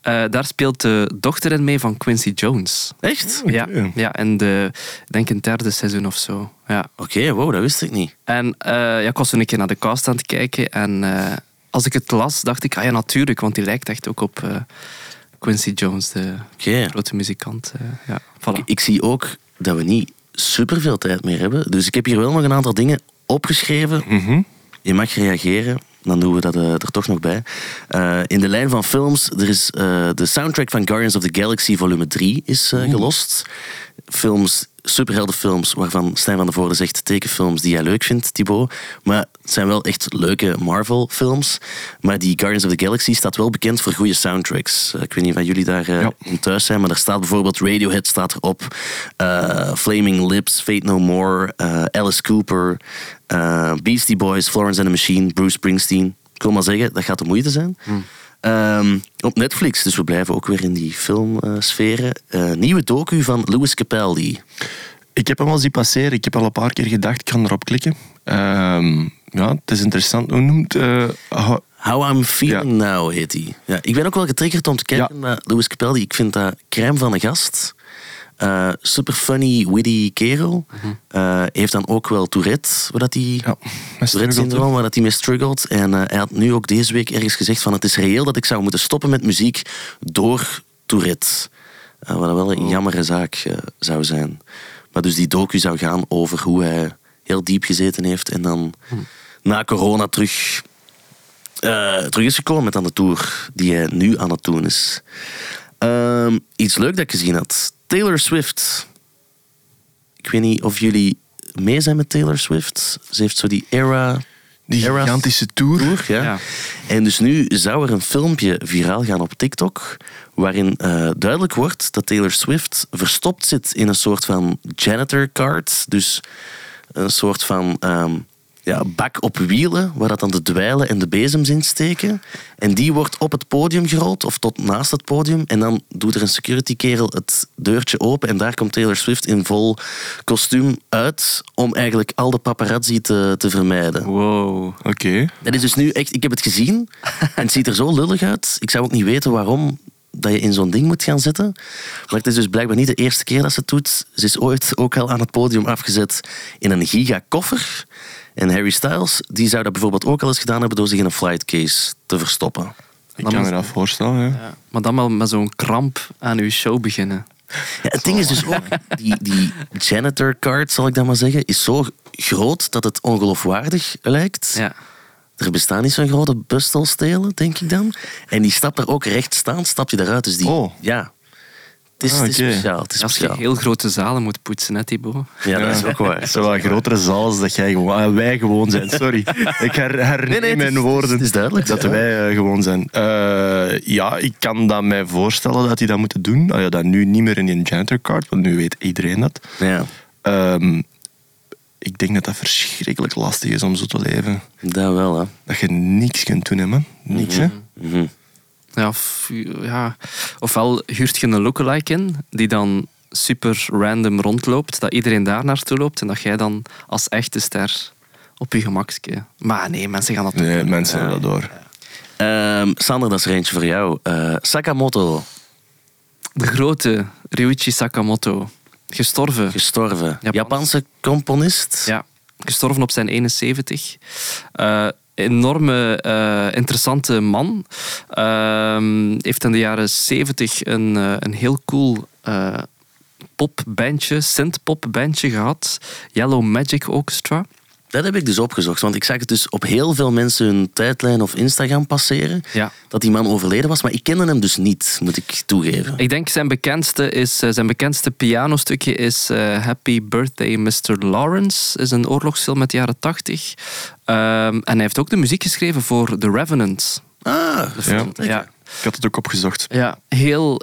Eh, daar speelt de dochter in mee van Quincy Jones. Echt? Ja, ja, in de, ik denk een derde seizoen of zo. Ja. Oké, wow, dat wist ik niet. En eh, ja, ik was toen een keer naar de cast aan het kijken. En eh, als ik het las, dacht ik, ah ja, natuurlijk. Want die lijkt echt ook op eh, Quincy Jones, de grote muzikant. ja, voilà. Ik, ik zie ook dat we niet superveel tijd meer hebben. Dus ik heb hier wel nog een aantal dingen opgeschreven. Mhm. Je mag reageren. Dan doen we dat eh, er toch nog bij. Eh, in de lijn van films, er is eh, de soundtrack van Guardians of the Galaxy volume 3 is eh, gelost. Films, superheldenfilms, waarvan Stijn van der Voorde zegt tekenfilms die jij leuk vindt, Thibaut. Maar het zijn wel echt leuke Marvel-films. Maar die Guardians of the Galaxy staat wel bekend voor goede soundtracks. Eh, ik weet niet of jullie daar eh, Ja. in thuis zijn, maar daar staat bijvoorbeeld Radiohead staat erop. eh, Flaming Lips, Fate No More, Alice Cooper, Beastie Boys, Florence and the Machine, Bruce Springsteen. Ik wil maar zeggen, dat gaat de moeite zijn. Ehm, op Netflix, dus we blijven ook weer in die filmsferen. Eh nieuwe docu van Louis Capaldi. Ik heb hem al zien passeren. Ik heb al een paar keer gedacht, ik ga erop klikken. Ehm, ja, het is interessant. Hoe noemt... ho- How I'm Feeling Now heet hij. Ja, ik ben ook wel getriggerd om te kijken Ja. naar Louis Capaldi. Ik vind dat crème van een gast. Eh, super funny, witty kerel. Eh, heeft dan ook wel Tourette, waar dat hij... ja, Tourette-syndroom, waar dat hij mee struggelt. En eh, hij had nu ook deze week ergens gezegd van het is reëel dat ik zou moeten stoppen met muziek door Tourette. Wat wel een jammere zaak zou zijn. Maar dus die docu zou gaan over hoe hij heel diep gezeten heeft en dan na corona terug, terug is gekomen met dan de tour die hij nu aan het doen is. Ehm, iets leuk dat ik gezien had. Taylor Swift. Ik weet niet of jullie mee zijn met Taylor Swift. Ze heeft zo die era Die gigantische tour. tour. Ja. Ja. En dus nu zou er een filmpje viraal gaan op TikTok. Waarin eh, duidelijk wordt dat Taylor Swift verstopt zit in een soort van janitor card. Dus een soort van ehm, ja, bak op wielen, waar dat dan de dweilen en de bezems in steken. En die wordt op het podium gerold, of tot naast het podium. En dan doet er een security kerel het deurtje open. En daar komt Taylor Swift in vol kostuum uit. Om eigenlijk al de paparazzi te, te vermijden. Wow. Oké. Dat is dus nu echt... Ik heb het gezien en het ziet er zo lullig uit. Ik zou ook niet weten waarom dat je in zo'n ding moet gaan zitten. Maar het is dus blijkbaar niet de eerste keer dat ze het doet. Ze is ooit ook al aan het podium afgezet in een gigakoffer. En Harry Styles die zou dat bijvoorbeeld ook al eens gedaan hebben door zich in een flight case te verstoppen. Ik kan me dat voorstellen. Ja. Ja. Maar dan wel met zo'n kramp aan uw show beginnen. Ja, het ding is dus ook, die, die janitor card, zal ik dat maar zeggen, is zo groot dat het ongeloofwaardig lijkt. Ja. Er bestaan niet zo'n grote bustelstelen, denk ik dan. En die stapt daar ook recht staan, stap je eruit. Dus die, Oh. ja. Het is, Ah, het is oké. speciaal. Het is Als je heel grote zalen moet poetsen, hè, Thibaut? Ja, dat is ook waar. Het wel grotere zaal als dat jij gewoon, ah, wij gewoon zijn. Sorry. Ik her, herneem Nee, nee, het is- mijn woorden. het is duidelijk. Dat Ja. wij eh, gewoon zijn. Eh, ja, ik kan dat mij voorstellen dat die dat moeten doen. Ah, ja, dat nu niet meer in een janitor card, want nu weet iedereen dat. Ja, Ehm, ik denk dat dat verschrikkelijk lastig is om zo te leven. dat wel, hè. Dat je niks kunt doen, hè, man. Niks, hè. Mhm. Ja, of, ja. Ofwel huurt je een lookalike in, die dan super random rondloopt, dat iedereen daar naartoe loopt en dat jij dan als echte ster op je gemakske. Maar nee, mensen gaan dat Nee, doen. mensen hebben dat door. Ehm, Sander, dat is er eentje voor jou. Eh, Sakamoto, De grote Ryuichi Sakamoto, gestorven. gestorven. Japans. Japanse componist. Ja, gestorven op zijn 71. Eh, enorme, eh, interessante man. Ehm, heeft in de jaren 70 een, eh, een heel cool eh popbandje, synth-popbandje gehad. Yellow Magic Orchestra. Dat heb ik dus opgezocht, want ik zag het dus op heel veel mensen hun tijdlijn of Instagram passeren. Ja. Dat die man overleden was, maar ik kende hem dus niet, moet ik toegeven. Ik denk zijn bekendste, is, eh, zijn bekendste pianostukje is eh, Happy Birthday Mr. Lawrence. is een oorlogsfilm uit de jaren 80. Ehm, en hij heeft ook de muziek geschreven voor The Revenant. Ah. Ja, Ik had het ook opgezocht. Ja, heel,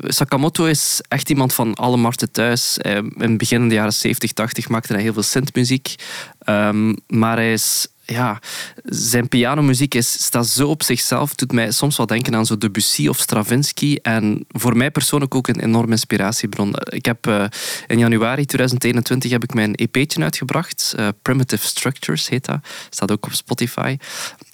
Sakamoto is echt iemand van alle markten thuis. In het begin in de jaren 70, 80 maakte hij heel veel synthmuziek. Ehm, maar hij is... Ja, zijn pianomuziek is, staat zo op zichzelf, doet mij soms wel denken aan zo Debussy of Stravinsky. En voor mij persoonlijk ook een enorme inspiratiebron. Ik heb eh, in januari 2021 heb ik mijn EP'tje uitgebracht. Eh, Primitive Structures heet dat. Staat ook op Spotify.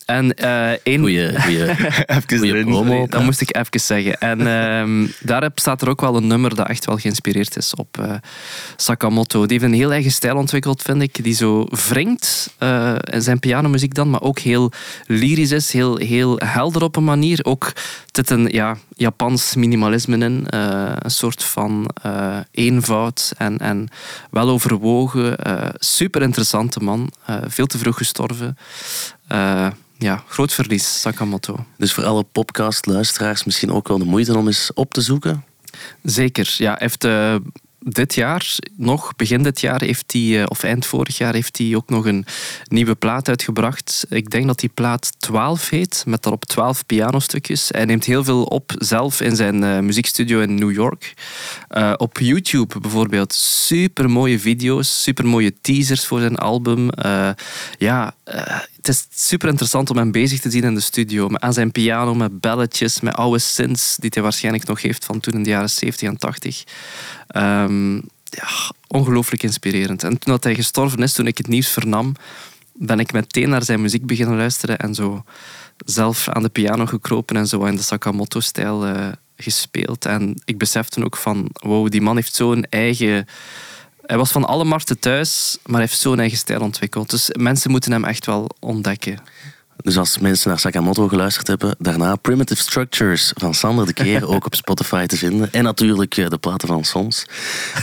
En eh één... Goeie, goeie, Even goeie erin. promo. Dat moest ik even zeggen. En ehm, daar staat er ook wel een nummer dat echt wel geïnspireerd is op eh, Sakamoto. Die heeft een heel eigen stijl ontwikkeld, vind ik. Die zo wringt eh, in zijn pianomuziek dan, maar ook heel lyrisch is. Heel, heel helder op een manier. Ook zit een ja, Japans minimalisme in. eh, een soort van eh, eenvoud en, en wel overwogen. eh, super interessante man. eh, veel te vroeg gestorven. Eh, ja, groot verlies, Sakamoto. Dus voor alle podcast-luisteraars misschien ook wel de moeite om eens op te zoeken. Zeker. Ja, hij heeft eh, dit jaar, nog begin dit jaar, heeft hij, eh, of eind vorig jaar, heeft hij ook nog een nieuwe plaat uitgebracht. Ik denk dat die plaat 12 heet, met daarop 12 pianostukjes. Hij neemt heel veel op zelf in zijn eh, muziekstudio in New York. Eh, op YouTube bijvoorbeeld super mooie video's, super mooie teasers voor zijn album. Ja, het is super interessant om hem bezig te zien in de studio. Aan zijn piano, met belletjes, met oude synths die hij waarschijnlijk nog heeft van toen in de jaren 70 en 80. Ehm, ja, ongelooflijk inspirerend. En toen dat hij gestorven is, toen ik het nieuws vernam, ben ik meteen naar zijn muziek beginnen luisteren en zo zelf aan de piano gekropen en zo in de Sakamoto-stijl eh, gespeeld. En ik besefte ook van, wow, die man heeft zo'n eigen... Hij was van alle markten thuis, maar hij heeft zo'n eigen stijl ontwikkeld. Dus mensen moeten hem echt wel ontdekken. Dus als mensen naar Sakamoto geluisterd hebben, daarna Primitive Structures van Sander de Keer ook op Spotify te vinden. En natuurlijk eh, de platen van Sons.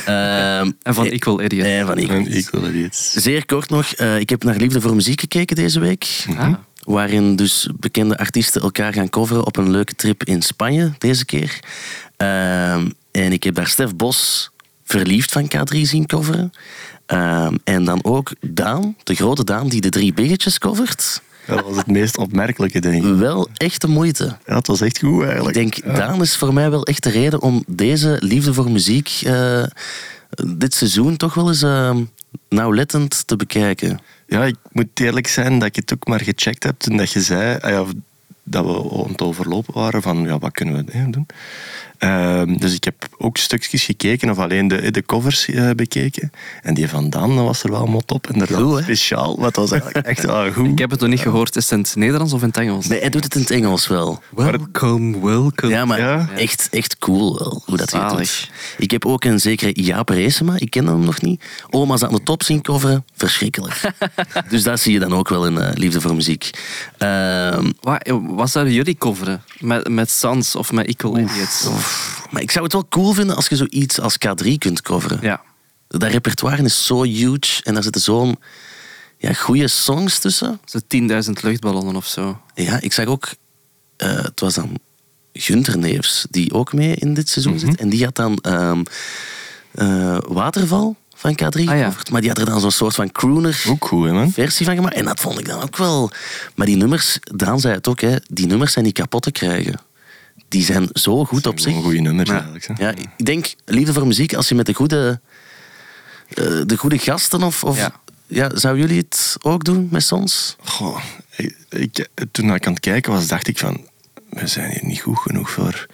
Ehm, En van eh, Equal Idiot. En van Equal Idiots. Zeer kort nog, eh, ik heb naar Liefde voor Muziek gekeken deze week. Ah. Waarin dus bekende artiesten elkaar gaan coveren op een leuke trip in Spanje deze keer. Ehm, en ik heb daar Stef Bos verliefd van K3 zien coveren. Ehm, en dan ook Daan, de grote Daan die de drie biggetjes covert. Dat was het meest opmerkelijke, denk ik. Wel echt de moeite. Ja, het was echt goed, Ik eigenlijk. denk, Daan is voor mij wel echt de reden om deze liefde voor muziek eh, dit seizoen toch wel eens eh, nauwlettend te bekijken. Ja, ik moet eerlijk zijn dat ik het ook maar gecheckt heb toen dat je zei ah dat we aan het overlopen waren van ja, wat kunnen we doen. Ehm, dus ik heb ook stukjes gekeken of alleen de, de covers eh, bekeken. En die van Daan dat was er wel mot op. Inderdaad, Goed, hè? speciaal. Wat was eigenlijk echt wel goed. Ik heb het nog niet gehoord. Is het in het Nederlands of in het Engels? Nee, hij doet het in het Engels wel. Welcome, welcome. Ja, maar Ja. Echt, echt cool wel, hoe dat hij doet. Ik heb ook een zekere Jaap Reesema, ik ken hem nog niet. Oma's aan de top zien coveren, verschrikkelijk. dus dat zie je dan ook wel in eh, Liefde voor Muziek. Ehm, Wat, wat zouden jullie coveren? Met, met Sans of met Equal Idiots? Maar ik zou het wel cool vinden als je zoiets als K3 kunt coveren. Ja. Dat repertoire is zo huge en daar zitten zo'n ja, goede songs tussen. Zo 10.000 luchtballonnen of zo. Ja, ik zag ook, eh, het was dan Gunter Neefs, die ook mee in dit seizoen zit. En die had dan ehm, eh, Waterval van K3 Ah, ja. gecoverd. Maar die had er dan zo'n soort van crooner Ook goed, hè, man. versie van gemaakt. En dat vond ik dan ook wel... Maar die nummers, Daan zei het ook, hè, die nummers zijn niet kapot te krijgen. Die zijn zo goed op zich. Goede nummers eigenlijk. hè. Ja, ik denk, liefde voor muziek, als je met de goede, eh, de goede gasten of... of Ja. ja. zou jullie het ook doen met Sons? Goh, ik, ik- toen ik aan het kijken was, dacht ik van... We zijn hier niet goed genoeg voor...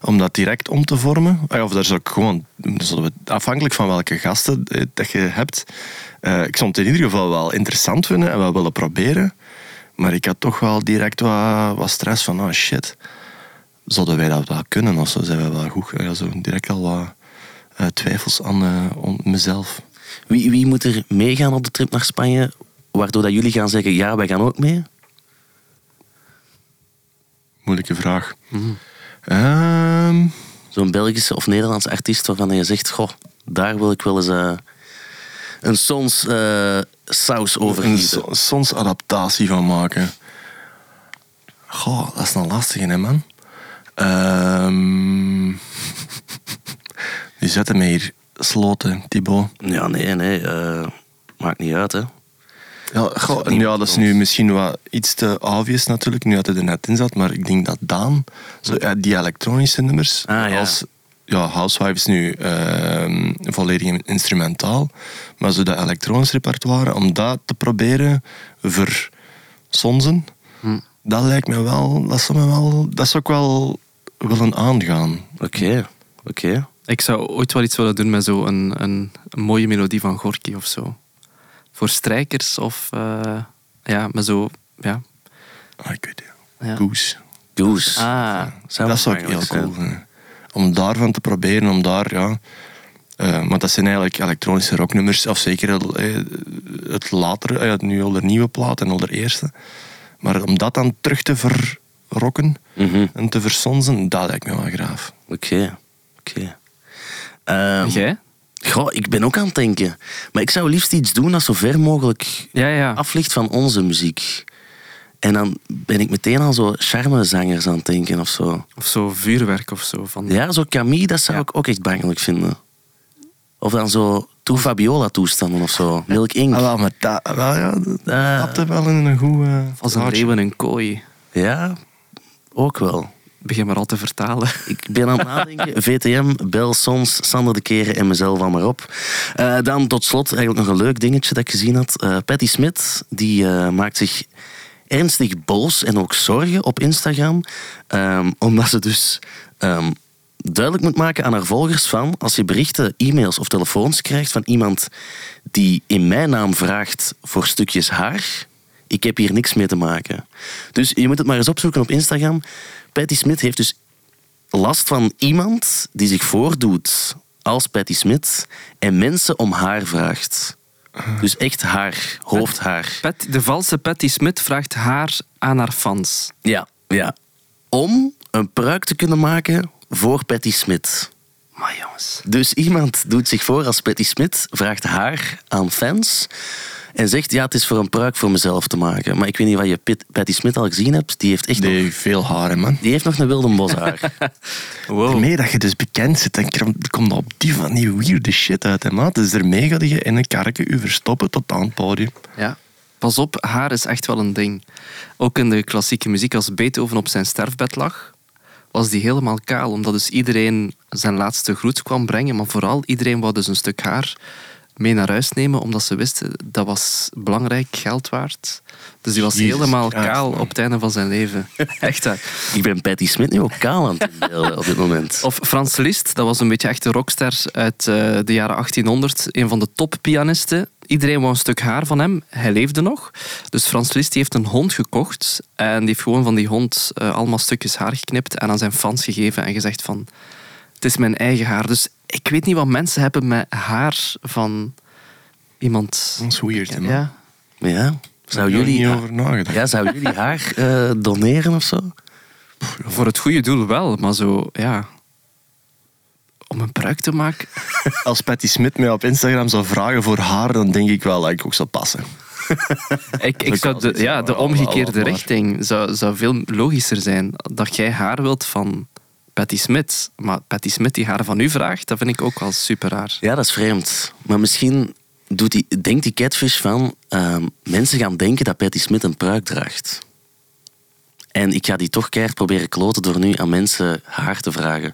Om dat direct om te vormen. Ja, Of daar zou ik gewoon... Afhankelijk van welke gasten eh, dat je hebt. eh, ik zou het in ieder geval wel interessant vinden en wel willen proberen. Maar ik had toch wel direct wat, wat stress van... Oh shit, zouden wij dat wel kunnen? Of zo zijn wij wel goed? Ja, zo direct al wat eh, twijfels aan eh, om mezelf. Wie, wie moet er meegaan op de trip naar Spanje, waardoor dat jullie gaan zeggen, ja, wij gaan ook mee? Moeilijke vraag. Ehm, Zo'n Belgische of Nederlandse artiest waarvan je zegt, goh, daar wil ik wel eens eh, een Sons saus over een gieten. so- soms adaptatie van maken. Goh, dat is een lastige, hè, man. Ehm die zetten mij hier sloten, Thibaut. Ja, nee, nee, eh, maakt niet uit, hè. Ja, goh, en ja, dat is nu misschien wat iets te obvious natuurlijk, nu dat hij er net in zat. Maar ik denk dat Daan, zo, ja, die elektronische nummers, Ah, ja. als ja, Housewives nu ehm, volledig instrumentaal, maar zo dat elektronisch repertoire, om dat te proberen versonzen, Hm. dat lijkt me wel, dat zou me wel, dat zou ik wel willen aangaan. Oké, oké. Ik zou ooit wel iets willen doen met zo een, een, een mooie melodie van Gorky of zo. Voor strijkers of eh, ja, met zo. Ja. Ah, ik weet het. Ja. Goose. Goose. Ah, dat zou ik heel cool vinden. Om daarvan te proberen, om daar, ja... eh, want dat zijn eigenlijk elektronische rocknummers, of zeker het, eh, het latere, nu al de nieuwe plaat en al de eerste. Maar om dat dan terug te verrokken Mhm. en te versonzen, dat lijkt me wel graaf. Oké, oké. Ehm, En jij? goh, ik ben ook aan het denken. Maar ik zou liefst iets doen dat zo ver mogelijk Ja, ja. af ligt van onze muziek. En dan ben ik meteen aan zo charmezangers aan het denken of zo. Of zo vuurwerk of zo. Van, Ja, zo Camille, dat zou Ja. ik ook echt bangelijk vinden. Of dan zo Toe Fabiola toestanden of zo. Milk Inc. Ah, wel, maar dat, wel, ja, dat tapte wel in een goed... eh, Als een leeuw in een kooi. ja, ook wel. Begin maar al te vertalen. Ik ben aan het nadenken. VTM, Bel Sons, Sander de Keren en mezelf al maar op. Eh, dan tot slot eigenlijk nog een leuk dingetje dat ik gezien had. Eh Patty Smit die, eh, maakt zich ernstig boos en ook zorgen op Instagram. ehm, omdat ze dus ehm, duidelijk moet maken aan haar volgers van... als je berichten, e-mails of telefoons krijgt van iemand die in mijn naam vraagt voor stukjes haar... Ik heb hier niks mee te maken. Dus je moet het maar eens opzoeken op Instagram. Patty Smit heeft dus last van iemand die zich voordoet als Patty Smit en mensen om haar vraagt. Dus echt haar, hoofdhaar. Pat, de valse Patty Smit vraagt haar aan haar fans. Ja, ja. Om een pruik te kunnen maken voor Patty Smit. Maar jongens. Dus iemand doet zich voor als Patty Smit, vraagt haar aan fans en zegt ja, het is voor een pruik voor mezelf te maken. Maar ik weet niet wat je Pit- Patty Smit al gezien hebt. Die heeft echt nog, Nee, veel haren, man. die heeft nog een wilde boshaar. Wow. Daarmee dat je dus bekend zit, dan komt op die van die weirde shit uit, hè, maat. Dus daarmee ga je in een karretje u verstoppen tot aan het podium. Ja. Pas op, haar is echt wel een ding. Ook in de klassieke muziek, als Beethoven op zijn sterfbed lag, was die helemaal kaal. Omdat dus iedereen zijn laatste groet kwam brengen. Maar vooral iedereen wou dus een stuk haar mee naar huis nemen, omdat ze wisten dat was belangrijk geld waard. Dus die was Jezus helemaal kaal man. op het einde van zijn leven. Echt waar. Ik ben Patty Smith nu ook kaal aan het inbeelden op dit moment. Of Frans Liszt, dat was een beetje echt een rockster uit eh, de jaren 1800. Een van de toppianisten. Iedereen wou een stuk haar van hem. Hij leefde nog. Dus Frans Liszt heeft een hond gekocht. En die heeft gewoon van die hond eh, allemaal stukjes haar geknipt. En aan zijn fans gegeven en gezegd van... Het is mijn eigen haar. Dus ik weet niet wat mensen hebben met haar van iemand... Dat is weird, hè, man. Ja. Ja. Zou jullie, niet over nagedacht. ja, zou jullie haar eh, doneren of zo? Voor het goede doel wel, maar zo, ja... Om een pruik te maken... Als Patty Smit mij op Instagram zou vragen voor haar, dan denk ik wel dat ik ook zou passen. Ik, ik zou de, ja, de omgekeerde richting zou, zou veel logischer zijn. Dat jij haar wilt van Patty Smith. Maar Patty Smith die haar van u vraagt, dat vind ik ook wel super raar. Ja, dat is vreemd. Maar misschien doet die, denkt die catfish van... ehm, mensen gaan denken dat Patty Smith een pruik draagt. En ik ga die toch keihard proberen kloten door nu aan mensen haar te vragen.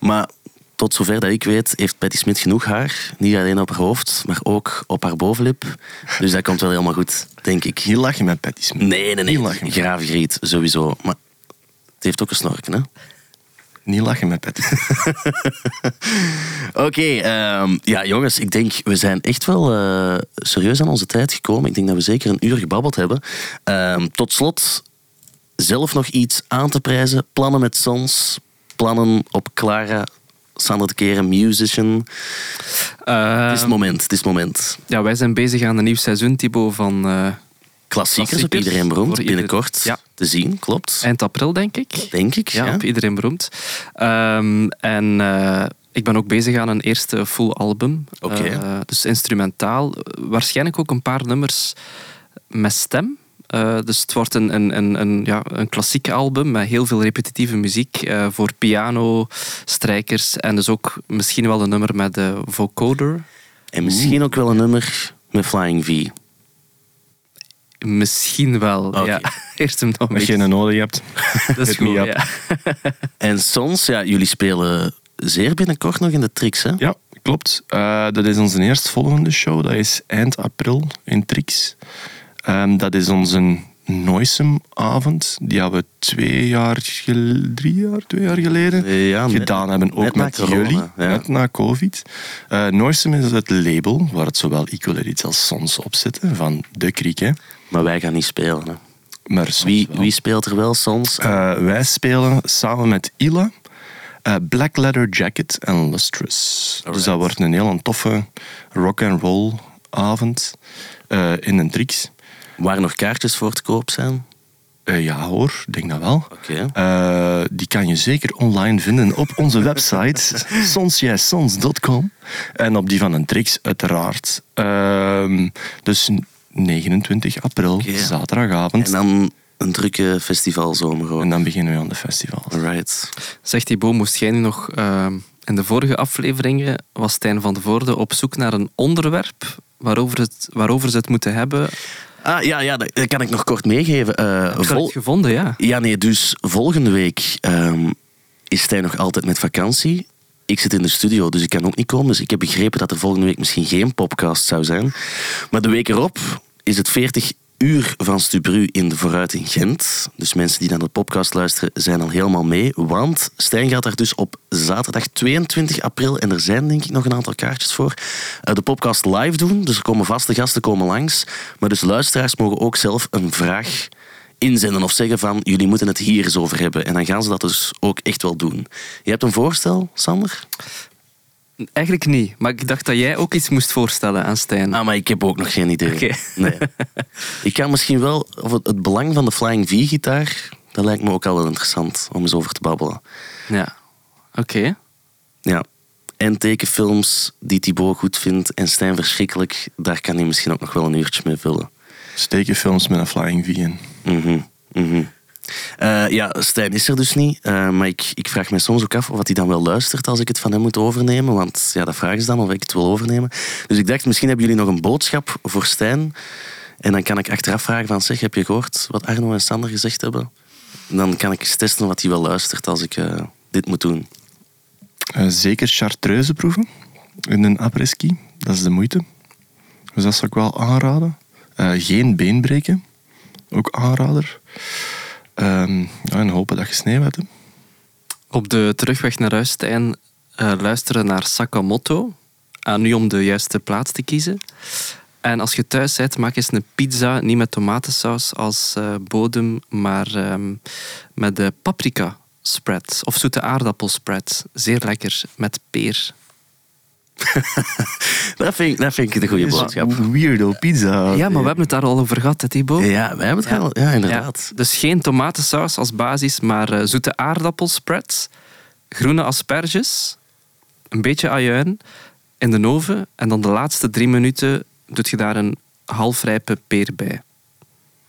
Maar tot zover dat ik weet, heeft Patty Smith genoeg haar. Niet alleen op haar hoofd, maar ook op haar bovenlip. Dus dat komt wel helemaal goed, denk ik. Niet lachen met Patty Smit. Nee, nee, nee. lachen. Gravengriet, sowieso. Maar het heeft ook een snorken, hè? Niet lachen met Patty Oké, ehm, ja jongens, ik denk we zijn echt wel eh, serieus aan onze tijd gekomen. Ik denk dat we zeker een uur gebabbeld hebben. Ehm, tot slot, zelf nog iets aan te prijzen. Plannen met Sons, plannen op Clara, Sander de Keren, musician. Eh, het is het moment, het is het moment. ja, wij zijn bezig aan een nieuw seizoen, Thibaut, van eh, Klassiekers, op iedereen beroemd, ieder- binnenkort Ja. te zien, klopt. eind april, denk ik. Denk ik, Ja, ja. op iedereen beroemd. Ehm, en eh, ik ben ook bezig aan een eerste full album. Oké. Eh, dus instrumentaal. Waarschijnlijk ook een paar nummers met stem. Eh, dus het wordt een, een, een, een, ja, een klassiek album met heel veel repetitieve muziek voor piano, strijkers en dus ook misschien wel een nummer met de vocoder. En misschien ook wel een nummer met Flying V. Misschien wel. Ja. Eerst hem nog een Als je een nodig hebt. Dat is goed, ja. En Sons, ja, jullie spelen zeer binnenkort nog in de tricks, hè? Ja, klopt. Eh, dat is onze eerstvolgende show. Dat is eind april in Trix. Ehm, dat is onze Noisem-avond. Die hebben we twee jaar, drie jaar, twee jaar geleden Ja, net- gedaan hebben. Ook met corona, jullie, ja. net na COVID. Eh Noisem is het label waar het zowel Equal Edits als Sons op zitten, van De Kriek. Hè. Maar wij gaan niet spelen, hè? Maar Wie, wie speelt er wel Sons? Eh, wij spelen samen met Ila, eh, Black Leather Jacket en Lustrous. Dus dat wordt een heel toffe rock and roll avond eh, in een Trix. Waar nog kaartjes voor te koop zijn? Ja hoor, ik denk dat wel. Die kan je zeker online vinden op onze website sonsjijsons.com en op die van een Trix uiteraard. Ehm, dus 29 april, zaterdagavond. En dan een drukke festivalzomer En gewoon. dan beginnen we aan de festival. Alright. Zegt Thibaut, moest jij nu nog... ehm, in de vorige afleveringen was Stijn van de Voorde op zoek naar een onderwerp waarover, het, waarover ze het moeten hebben. Ah, ja, ja, dat kan ik nog kort meegeven. Eh, Heb je vol- het gevonden, ja. Ja, nee, dus volgende week ehm, is Stijn nog altijd met vakantie. Ik zit in de studio, dus ik kan ook niet komen. Dus ik heb begrepen dat er volgende week misschien geen podcast zou zijn. Maar de week erop is het 40 uur van Stubru in de Vooruit in Gent. Dus mensen die naar de podcast luisteren zijn al helemaal mee. Want Stijn gaat daar dus op zaterdag 22 april, en er zijn denk ik nog een aantal kaartjes voor, eh, de podcast live doen. Dus er komen vaste gasten komen langs. Maar dus luisteraars mogen ook zelf een vraag inzenden of zeggen van jullie moeten het hier eens over hebben. En dan gaan ze dat dus ook echt wel doen. Je hebt een voorstel, Sander? Eigenlijk niet, maar ik dacht dat jij ook iets moest voorstellen aan Stijn. Ah, maar ik heb ook nog geen idee. Oké. Nee. Ik kan misschien wel, of het, het belang van de Flying V-gitaar, dat lijkt me ook al wel interessant om eens over te babbelen. Ja, oké. Ja. En tekenfilms die Thibaut goed vindt en Stijn verschrikkelijk, daar kan hij misschien ook nog wel een uurtje mee vullen. Stekenfilms met een Flying V in. Mhm, mhm. Eh, ja, Stijn is er dus niet. eh, maar ik, ik vraag me soms ook af of hij dan wel luistert als ik het van hem moet overnemen. Want ja, dat vragen ze dan of ik het wil overnemen. Dus ik dacht, misschien hebben jullie nog een boodschap voor Stijn. En dan kan ik achteraf vragen van, zeg, heb je gehoord wat Arno en Sander gezegd hebben? En dan kan ik eens testen wat hij wel luistert als ik eh, dit moet doen. Eh, zeker chartreuse proeven in een après-ski. Dat is de moeite. Dus dat zou ik wel aanraden. Eh, geen been breken. Ook aanrader. Ja, en hopen dat je sneeuw hebt. Op de terugweg naar huis, Stijn, eh, luisteren naar Sakamoto. Aan nu om de juiste plaats te kiezen. En als je thuis bent, maak eens een pizza, niet met tomatensaus als eh, bodem, maar ehm, met de paprika spread of zoete aardappelspread. Zeer lekker, met peer. Dat vind ik, dat vind ik de goede boodschap. Weirdo pizza. Ja, maar we hebben het daar al over gehad, hè, Thibaut? Ja, wij hebben het Ja. al. Ja, inderdaad. Ja, dus geen tomatensaus als basis, maar eh, zoete aardappelspread, groene asperges, een beetje ajuin in de oven en dan de laatste drie minuten doet je daar een halfrijpe peer bij.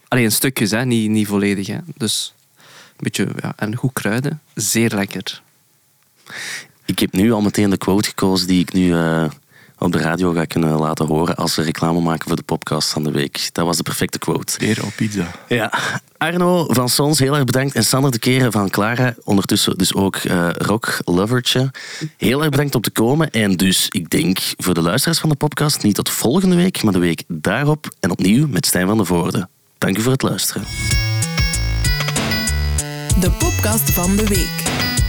Alleen stukjes, hè, niet, niet volledig. Hè. Dus een beetje ja, en goed kruiden. Zeer lekker. Ik heb nu al meteen de quote gekozen die ik nu eh, op de radio ga kunnen laten horen als we reclame maken voor de podcast van de week. Dat was de perfecte quote. Peer op pizza. Ja, Arno van Sons, heel erg bedankt. En Sander de Keren van Clara, ondertussen dus ook eh rock lovertje. Heel erg bedankt om te komen. En dus, ik denk voor de luisteraars van de podcast, niet tot volgende week, maar de week daarop. En opnieuw met Stijn van de Voorde. Dank u voor het luisteren. De podcast van de week.